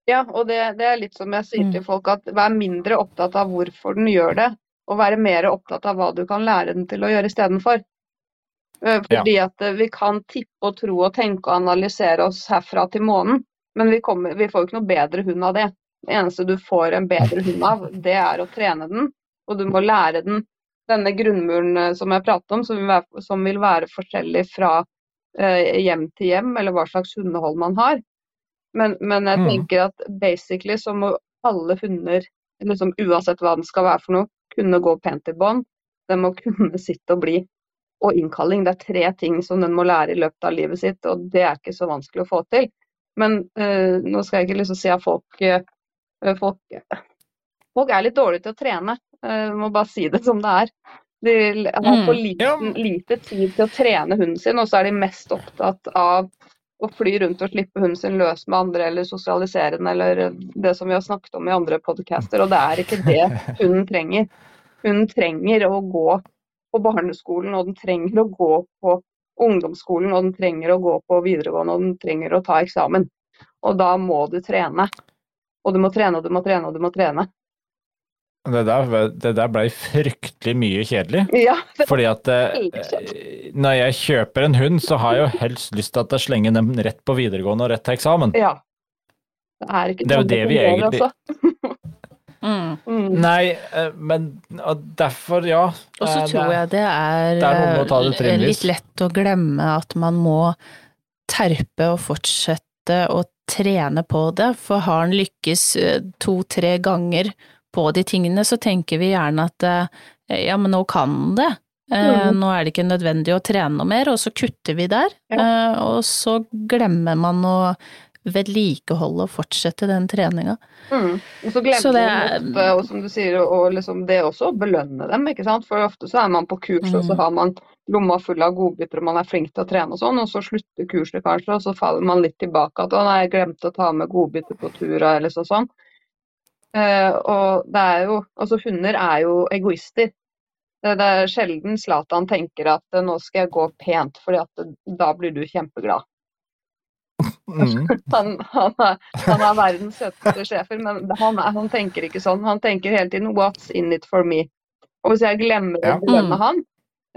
Ja, og det, det er litt som jeg sier Mm. til folk, at vær mindre opptatt av hvorfor den gjør det, og være mer opptatt av hva du kan lære den til å gjøre istedenfor. Fordi Fordi at eh, vi kan tippe og tro og tenke og analysere oss herfra til månen, men vi, kommer, vi får jo ikke noe bedre hund av det. Det eneste du får en bedre hund av, det er å trene den, og du må lære den denne grunnmuren eh, som jeg pratet om, som vil være, som vil være forskjellig fra eh, hjem til hjem, eller hva slags hundehold man har. Men, men jeg Mm. tenker at basically så må alle hunder, liksom, uansett hva den skal være for noe, kunne gå pent i bånd. Den må kunne sitte og bli. Og innkalling, det er tre ting som den må lære i løpet av livet sitt, og det er ikke så vanskelig å få til. Men øh, nå skal jeg ikke liksom si at folk, øh, folk Folk er litt dårlige til å trene, Uh, må bare si det som det er. De har for Mm. liten, lite tid til å trene hunden sin, og så er de mest opptatt av å fly rundt og slippe hunden sin løs med andre, eller sosialisere den, eller det som vi har snakket om i andre podcaster. Og det er ikke det hunden trenger. Hunden trenger å gå på barneskolen, og den trenger å gå på ungdomsskolen, og den trenger å gå på videregående, og den trenger å ta eksamen. Og da må du trene. Og du må trene, og du må trene, og du må trene. Det der, det der blei fryktelig mye kjedelig. Ja, Fordi at eh, når jeg kjøper en hund, så har jeg jo helst lyst til at jeg slenger dem rett på videregående og rett til eksamen. ja. Det er ikke Det er jo det vi fungerer, egentlig- altså. Mm. Mm. Nei, eh, men og derfor, ja. Og så eh, tror jeg det er, det er eh, litt lett å glemme at man må terpe og fortsette å trene på det, for har en lykkes eh, to-tre ganger på de tingene, så tenker vi gjerne at eh, ja, men nå kan den det. Eh, Mhm. Nå er det ikke nødvendig å trene noe mer, og så kutter vi der. Eh, og så glemmer man å vedlikeholde og fortsette den treninga. Mm. Og så glemmer Så det man ofte, og som du sier, og liksom det også å belønne dem, ikke sant. For ofte så er man på kurs, og så Mm. har man lomma full av godbiter, og man er flink til å trene og sånn, og så slutter kurset kanskje, og så faller man litt tilbake at å nei, jeg glemte å ta med godbiter på tura, eller sånn. sånn. Eh, og det er jo Altså, hunder er jo egoister. Det, det er sjelden Zlatan tenker at eh, nå skal jeg gå pent, fordi at eh, da blir du kjempeglad. Mm. Han, han, er, han er verdens søteste sjefer, men han, er, han tenker ikke sånn. Han tenker hele tiden 'what's in it for me'? Og hvis jeg glemmer å belønne ja. han,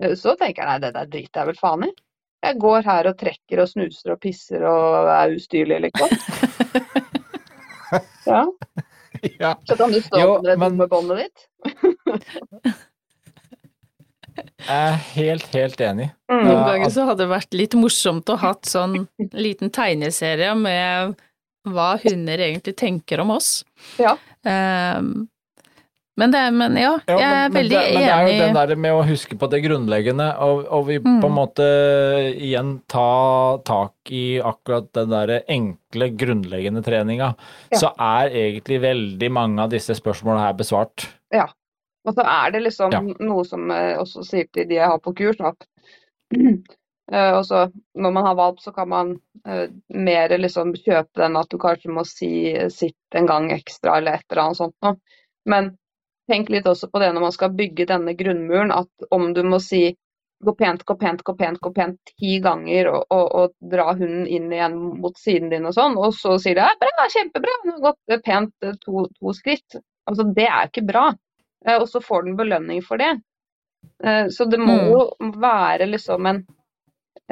eh, så tenker jeg nei, det der driter jeg vel faen i. Jeg går her og trekker og snuser og pisser og er ustyrlig, liksom. Ja, Ja. så kan du stå Jo, med men- dumme båndet ditt. Jeg er helt, helt enig. Mm. Noen ganger så hadde det vært litt morsomt å hatt sånn liten tegneserie med hva hunder egentlig tenker om oss. Ja. Ehm, men det, men ja, Ja, jeg er men, men, veldig det, men det er jo den der med å huske på det grunnleggende, og, og vi Mm. på en måte igjen ta tak i akkurat den der enkle, grunnleggende treninga, Ja. så er egentlig veldig mange av disse spørsmålene her besvart. Ja. Og så er det liksom Ja. noe som jeg også sier til de jeg har på kurs, at eh, og så når man har valp, så kan man uh, mer liksom kjøpe den at du kanskje må si sitt en gang ekstra eller et eller annet sånt noe. Men tenk litt også på det når man skal bygge denne grunnmuren, at om du må si gå pent, gå pent, gå pent, gå pent ti ganger og, og, og dra hunden inn igjen mot siden din og sånn, og så sier du ja, bra, kjempebra, nå har gått pent eh, to, to skritt. Altså det er ikke bra. Eh, og så får den belønning for det. Eh, Så det må Mm. jo være liksom en,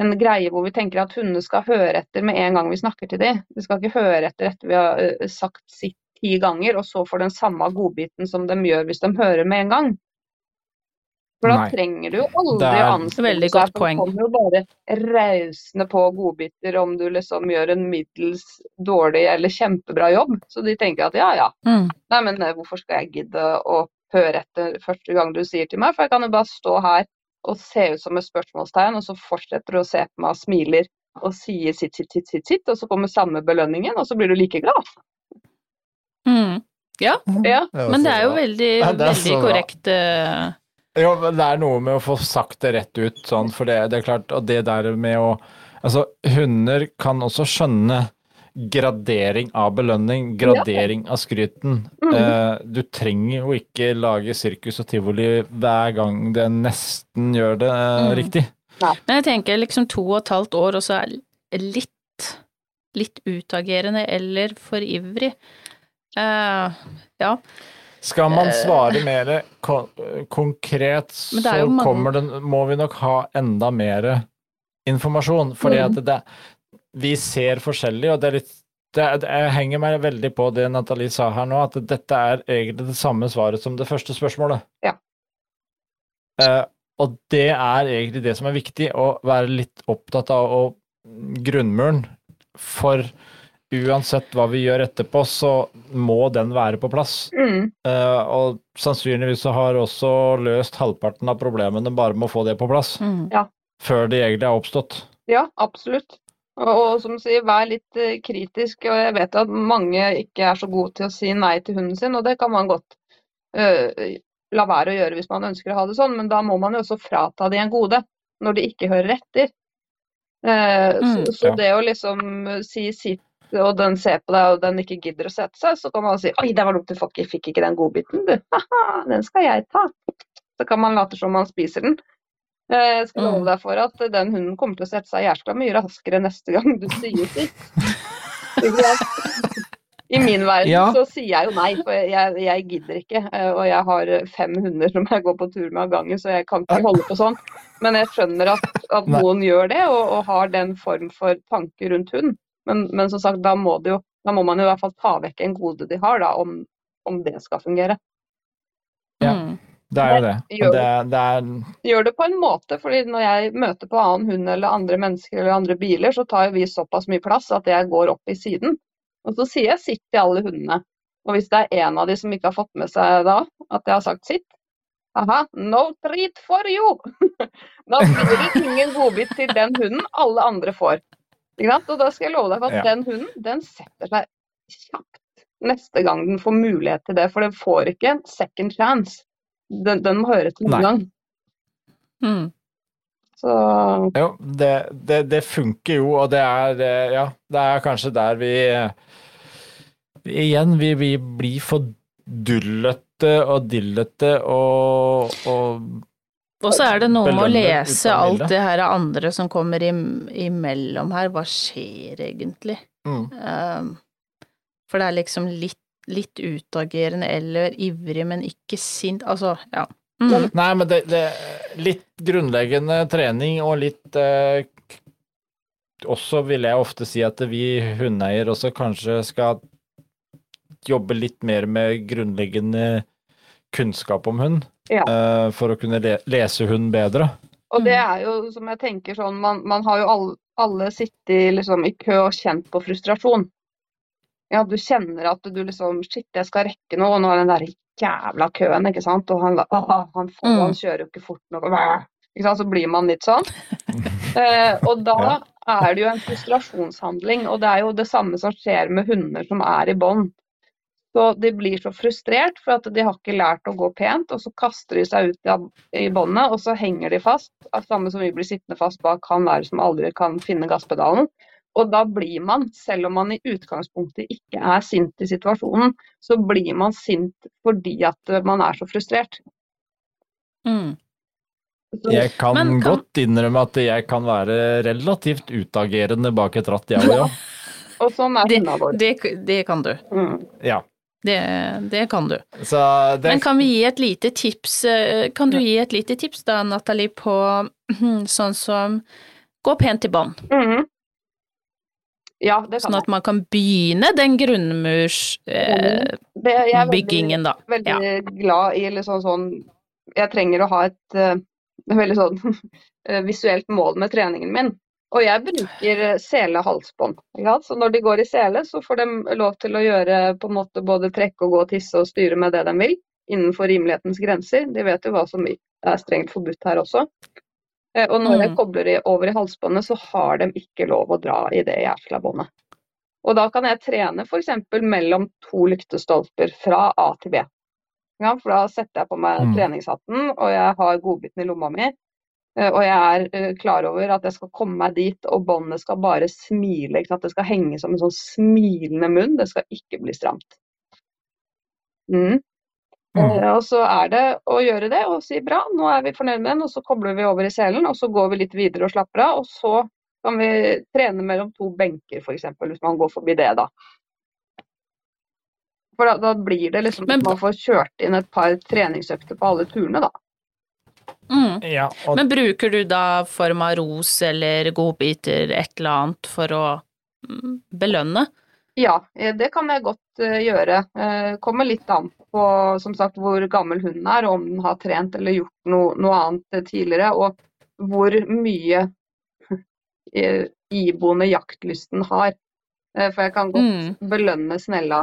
en greie hvor vi tenker at hundene skal høre etter med en gang vi snakker til dem. De skal ikke høre etter etter vi har eh, sagt sitt ti ganger, og så får den samme godbiten som de gjør hvis de hører med en gang. For da Nei. trenger du jo aldri å anstrenge godt for det kommer jo bare rausende på godbiter om du liksom gjør en middels dårlig eller kjempebra jobb. Så de tenker at ja ja, Mm. Nei, men eh, hvorfor skal jeg gidde å høre etter første gang du sier til meg? For jeg kan jo bare stå her og se ut som et spørsmålstegn, og så fortsetter du å se på meg og smiler og sier sitt, sitt, sitt, sitt, sitt, og så kommer samme belønningen, og så blir du like glad. Mm. Ja, Ja, men det er jo veldig, Ja, er veldig korrekt. eh, Jo, men det er noe med å få sagt det rett ut, sånn, for det, det er klart, og det der med å Altså, hunder kan også skjønne gradering av belønning, gradering av skryten. Mm. Eh, du trenger jo ikke lage sirkus og tivoli hver gang det nesten gjør det eh, Mm. riktig. Men jeg tenker liksom to og et halvt år, og så er litt, litt utagerende eller for ivrig. Eh, ja. Skal man Eh. svare mer kon konkret, så kommer det, må vi nok ha enda mer informasjon. Fordi Mm. at det, vi ser forskjellig, og det er litt det, det, Jeg henger meg veldig på det Nathalie sa her nå, at dette er egentlig det samme svaret som det første spørsmålet. Ja. Uh, og det er egentlig det som er viktig, å være litt opptatt av å grunnmuren. For uansett hva vi gjør etterpå, så må den være på plass. mm, Uh, og sannsynligvis så har også løst halvparten av problemene bare med å få det på plass, Mm. før det egentlig har oppstått. ja, absolutt. Og, og som sier, vær litt uh, kritisk. Og jeg vet at mange ikke er så gode til å si nei til hunden sin, og det kan man godt uh, la være å gjøre hvis man ønsker å ha det sånn, men da må man jo også frata de en gode når de ikke hører etter. Eh, så, Mm. så Ja. det å liksom si sitt, og den ser på deg, og den ikke gidder å sette seg, så kan man si oi, det var dumt, du fikk ikke, den godbiten, du. Haha, den skal jeg ta. Så kan man late som man spiser den. Eh, Jeg skal Mm. love deg for at den hunden kommer til å sette seg jæskla mye raskere neste gang du sier sitt. I min verden Ja. så sier jeg jo nei, for jeg, jeg gidder ikke. eh, Og jeg har fem hunder som jeg går på tur med av gangen, så jeg kan ikke holde på sånn. Men jeg skjønner at, at noen gjør det, og, og har den form for tanke rundt hund. Men, men som sagt, da må, det jo, da må man jo i hvert fall ta vekk en gode de har, da, om, om det skal fungere. Ja. Mm. Det er jo det. Gjør det, det er Gjør det på en måte, fordi når jeg møter på annen hund eller andre mennesker eller andre biler, så tar jo vi såpass mye plass at jeg går opp i siden. Og så sier jeg sitt til alle hundene. Og hvis det er en av de som ikke har fått med seg da at jeg har sagt sitt, aha, no treat for you! da blir det ingen godbit til den hunden alle andre får. Ikke sant? Og da skal jeg love deg for at Ja. den hunden, den setter seg kjapt neste gang den får mulighet til det, for den får ikke en second chance. Den, den må høre til Nei. en gang. Mm. Så Jo, det, det, det funker jo, og det er eh, Ja, det er kanskje der vi Igjen, vi, vi blir for dullete og dillete og, og Og så er det noe med å lese alt det her andre som kommer imellom her. Hva skjer egentlig? mm, Um, for det er liksom litt, litt utagerende eller ivrig, men ikke sint. Altså, ja. Mm. Nei, men det, det Litt grunnleggende trening og litt eh, Også vil jeg ofte si at vi hundeeier også kanskje skal jobbe litt mer med grunnleggende kunnskap om hund. Ja. uh, for å kunne le lese hund bedre. Og det Mm. er jo som jeg tenker sånn, man, man har jo alle, alle sittet liksom i kø og kjent på frustrasjon. Ja, du kjenner at du liksom Shit, jeg skal rekke noe, og nå er den der jævla køen, ikke sant. Og han, å, han, får, Mm. han kjører jo ikke fort nok. Ikke sant? Så blir man litt sånn. Eh, og da er det jo en frustrasjonshandling. Og det er jo det samme som skjer med hunder som er i bånd. Så de blir så frustrert for at de har ikke lært å gå pent, og så kaster de seg ut i båndet, og så henger de fast. Samme som vi blir sittende fast bak han der som aldri kan finne gasspedalen. Og da blir man, selv om man i utgangspunktet ikke er sint i situasjonen, så blir man sint fordi at eh, man er så frustrert. Mm. Jeg kan, kan- godt innrømme at jeg kan være relativt utagerende bak et ratt, jeg òg, ja. og sånn er Det, hundene våre. det, det kan du. Mm. ja. Det, det kan du. Så det Men kan vi gi et lite tips, eh, kan du gi et lite tips da, Nathalie, på sånn som gå pent i bånd, Mhm. Ja, det kan sånn at man kan begynne den grunnmursbyggingen, eh, da. jeg er veldig, veldig Ja. glad i sånn, sånn Jeg trenger å ha et uh, veldig sånn uh, visuelt mål med treningen min. Og jeg bruker selehalsbånd. sele-halsbånd. Så når de går i sele, så får de lov til å gjøre på en måte både trekke og gå og tisse og styre med det de vil, innenfor rimelighetens grenser. De vet jo hva som er strengt forbudt her også. Eh, Og når jeg Mm. kobler over i halsbåndet, så har de ikke lov å dra i det jævla båndet. Og da kan jeg trene f.eks. mellom to lyktestolper fra A til B. Ja, for da setter jeg på meg Mm. treningshatten, og jeg har godbiten i lomma mi. Eh, Og jeg er eh, klar over at jeg skal komme meg dit, og båndet skal bare smile. Det skal henge som en sånn smilende munn, det skal ikke bli stramt. Mm. Mm. Og så er det å gjøre det og si bra, nå er vi fornøyd med den, og så kobler vi over i selen, og så går vi litt videre og slapper av, og så kan vi trene mellom to benker f.eks., hvis man går forbi det, da. For da, da blir det liksom at man får kjørt inn et par treningsøkter på alle turene, da. Mm. Ja, og Men bruker du da form av ros eller godbiter, et eller annet, for å mm, belønne? Ja, eh, det kan jeg godt eh, gjøre. Eh, kommer litt an på som sagt, hvor gammel hunden er, og om den har trent eller gjort noe, noe annet tidligere, og hvor mye iboende jaktlysten har. For jeg kan godt Mm. belønne Snella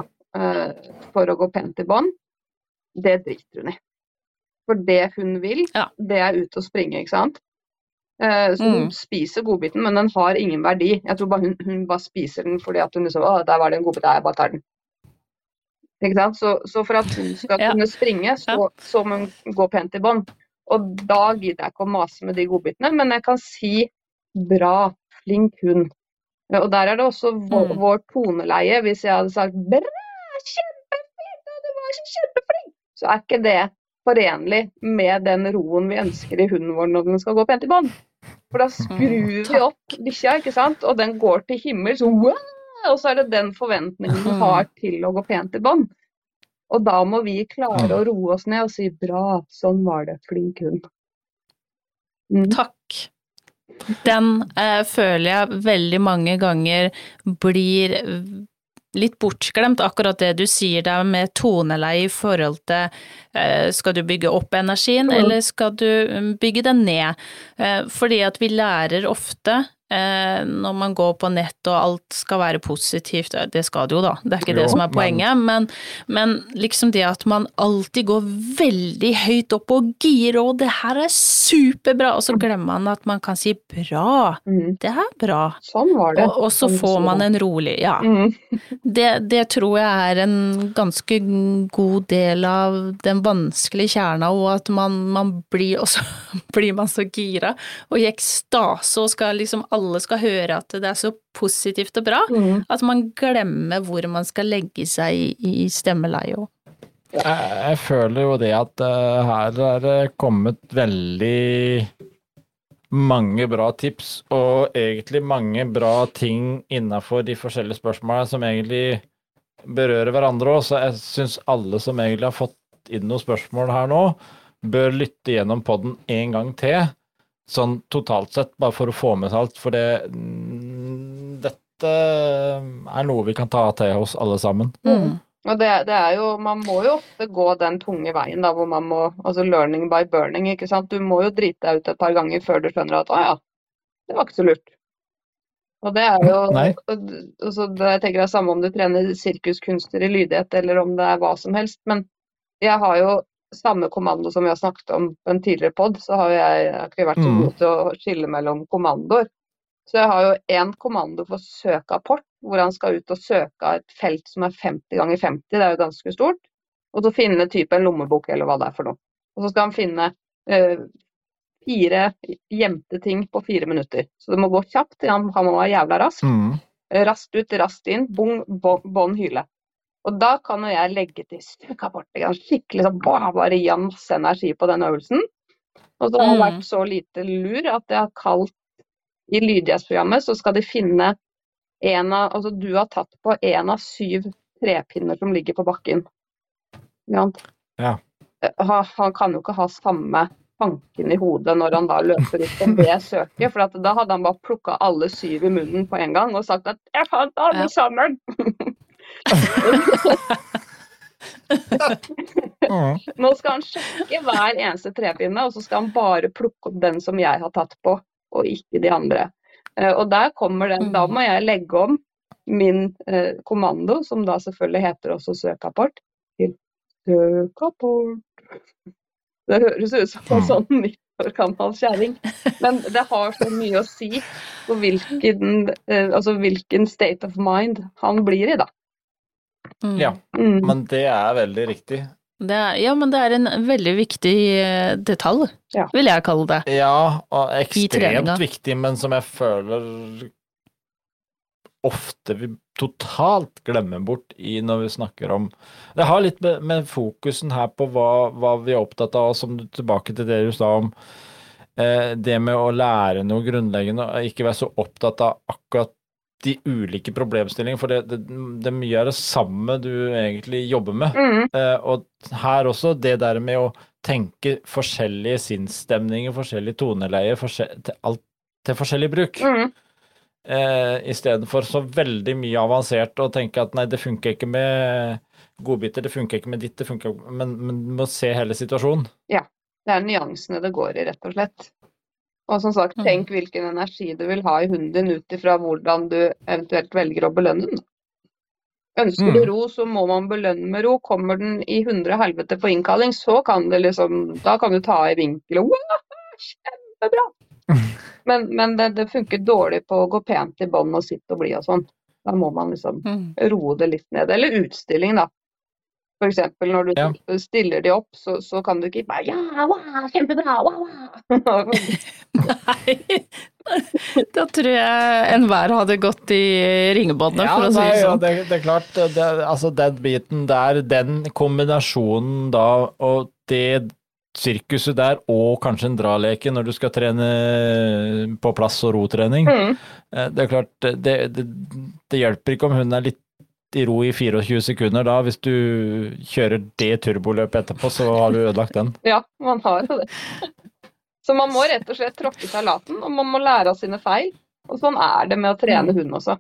for å gå pent i bånd. Det driter hun i. For det hun vil, Ja. det er ut og springe, ikke sant. Eh, så hun Mm. spiser godbiten, men den har ingen verdi. Jeg tror bare hun, hun bare spiser den fordi at hun liksom Å, der var det en godbit, jeg bare tar den. Ikke sant? Så, så for at hun skal Ja. kunne springe, så, så må hun gå pent i bånd. Og da gidder jeg ikke å mase med de godbitene, men jeg kan si bra, flink hund. Og der er det også vår, Mm. vår toneleie. Hvis jeg hadde sagt bra, kjempeflink, du var så kjempeflink, så er ikke det forenlig med den roen vi ønsker i hunden vår når den skal gå pent i bånd. For da skrur vi opp bikkja, ikke sant, og den går til himmels, og så er det den forventningen du har til å gå pent i bånd. Og da må vi klare å roe oss ned og si bra, sånn var det, flink hund. Mm. Takk. Den eh, føler jeg veldig mange ganger blir litt bortglemt, akkurat det du sier der med toneleie i forhold til eh, skal du bygge opp energien, eller skal du mm, bygge den ned? Eh, fordi at vi lærer ofte eh, når man går på nett og alt skal være positivt, det skal det jo da, det er ikke det som er poenget, men, men liksom det at man alltid går veldig høyt opp og girer, og det her er superbra, og så glemmer man at man kan si bra, Mm. det er bra. Sånn var det. Og, og så sånn får man en rolig, ja. Mm. Det, det tror jeg er en ganske god del av den vanskelige kjerna, og at man, man blir, og så blir man så gira og i ekstase og skal liksom alle skal høre at det er så positivt og bra, Mm. at man glemmer hvor man skal legge seg i, i stemmeleie òg. Jeg, jeg føler jo det at uh, her er det kommet veldig mange bra tips, og egentlig mange bra ting innafor de forskjellige spørsmålene som egentlig berører hverandre òg, så jeg syns alle som egentlig har fått inn noen spørsmål her nå, bør lytte gjennom podden en gang til, sånn totalt sett, bare for å få med seg alt, for det mm, Dette er noe vi kan ta til oss alle sammen. Mm. Og det, det er jo, Man må jo ofte gå den tunge veien da, hvor man må altså learning by burning. ikke sant? Du må jo drite deg ut et par ganger før du skjønner at å ja, det var ikke så lurt. Og det er jo altså, det, Jeg tenker det er samme om du trener sirkuskunster i lydighet eller om det er hva som helst. Men jeg har jo samme kommando som vi har snakket om på en tidligere pod, så har jeg, jeg har ikke vært så Mm. god til å skille mellom kommandoer. Så jeg har jo én kommando for søkeapport, hvor han skal ut og søke av et felt som er 50 ganger 50, det er jo ganske stort. Og så finne type en lommebok eller hva det er for noe. Og så skal han finne eh, fire gjemte ting på fire minutter. Så det må gå kjapt, han, han må være jævla rask. Mm. Raskt ut, raskt inn, bong, bånn, hyle. Og da kan jo jeg legge til stykka bort sant? Skikkelig sånn, bah, bare gi han masse energi på den øvelsen. Og så har han Mm. vært så lite lur at jeg har kalt i lydighetsprogrammet så skal de finne en av Altså du har tatt på en av syv trepinner som ligger på bakken. Ja. Eh, Han, han kan jo ikke ha samme tanken i hodet når han da løper ut på det søket, for at da hadde han bare plukka alle syv i munnen på en gang og sagt at 'jeg fant alle Ja. sammen'. Mm. Nå skal han sjekke hver eneste trepinne, og så skal han bare plukke opp den som jeg har tatt på, og ikke de andre. Eh, Og der kommer den, Da må jeg legge om min eh, kommando, som da selvfølgelig heter også søkapport, til søkapport. Det høres ut som en Mm. sånn 90 år gammel kjerring, men det har så mye å si på hvilken, eh, altså hvilken state of mind han blir i, da. Mm. Ja. Mm. Men det er veldig riktig. Det er, ja, men det er en veldig viktig eh, detalj, Ja. vil jeg kalle det. Ja, og ekstremt viktig, men som jeg føler ofte vi totalt glemmer bort i når vi snakker om Det har litt med, med fokusen her på hva, hva vi er opptatt av, som du tilbake til det du sa om eh, det med å lære noe grunnleggende, og ikke være så opptatt av akkurat de ulike problemstillingene, for det, det, det er mye av det samme du egentlig jobber med. Mm. Eh, og her også, det der med å tenke forskjellige sinnsstemninger, forskjellige toneleier, forskjell, til, alt, til forskjellig bruk. Mm. Eh, Istedenfor så veldig mye avansert og tenke at nei, det funker ikke med godbiter, det funker ikke med ditt, det funker Men, men må se hele situasjonen. Ja. Det er nyansene det går i, rett og slett. Og som sagt, Mm. tenk hvilken energi du vil ha i hunden din ut ifra hvordan du eventuelt velger å belønne den. Ønsker du Mm. ro, så må man belønne med ro. Kommer den i hundre helvete på innkalling, så kan det liksom Da kan du ta i vinkel og «Wow, Kjempebra! Men, men det, det funker dårlig på å gå pent i bånd og sitte og bli og sånn. Da må man liksom Mm. roe det litt ned. Eller utstilling, da. Eksempel når du Ja. stiller de opp, så, så kan du ikke bare Ja, wow, kjempebra! Wow, wow. Nei, da tror jeg enhver hadde gått i ringebåndet, Ja, for å si det det ja, sånn. det, det er klart, det, altså den biten der, den kombinasjonen da, og det sirkuset der, og kanskje en draleke når du skal trene på plass og rotrening, Mm. eh, det er klart, det, det, det hjelper ikke om hun er litt i ro i 24 sekunder da, hvis du kjører det turboløpet etterpå, så har du ødelagt den. Ja, man har jo det. Så man må rett og slett tråkke salaten, og man må lære av sine feil. Og sånn er det med å trene hund også.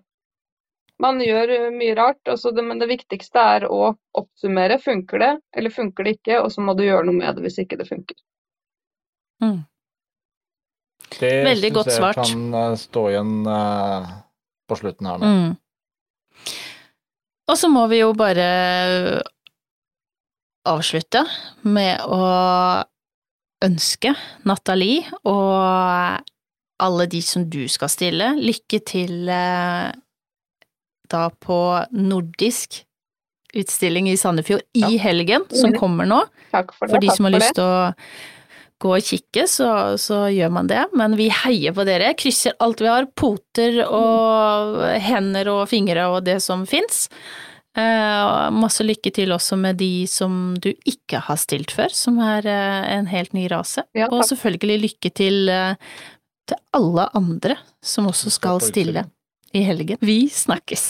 Man gjør uh, mye rart, det, men det viktigste er å oppsummere. Funker det, eller funker det ikke? Og så må du gjøre noe med det hvis ikke det funker. Mm. Det Veldig godt jeg svart. kan eh, stå igjen uh, på slutten her nå. Mm. Og så må vi jo bare avslutte med å ønske Nathalie og alle de som du skal stille, lykke til eh, da på nordisk utstilling i Sandefjord i helgen, som Mhm. kommer nå. Takk for det. For de som har lyst til å gå og kikke, så, så gjør man det. Men vi heier på dere, krysser alt vi har, poter og hender og fingre og det som fins. Uh, masse lykke til også med de som du ikke har stilt før, som er uh, en helt ny rase. Ja, og selvfølgelig lykke til uh, til alle andre som også skal stille i helgen. Vi snakkes!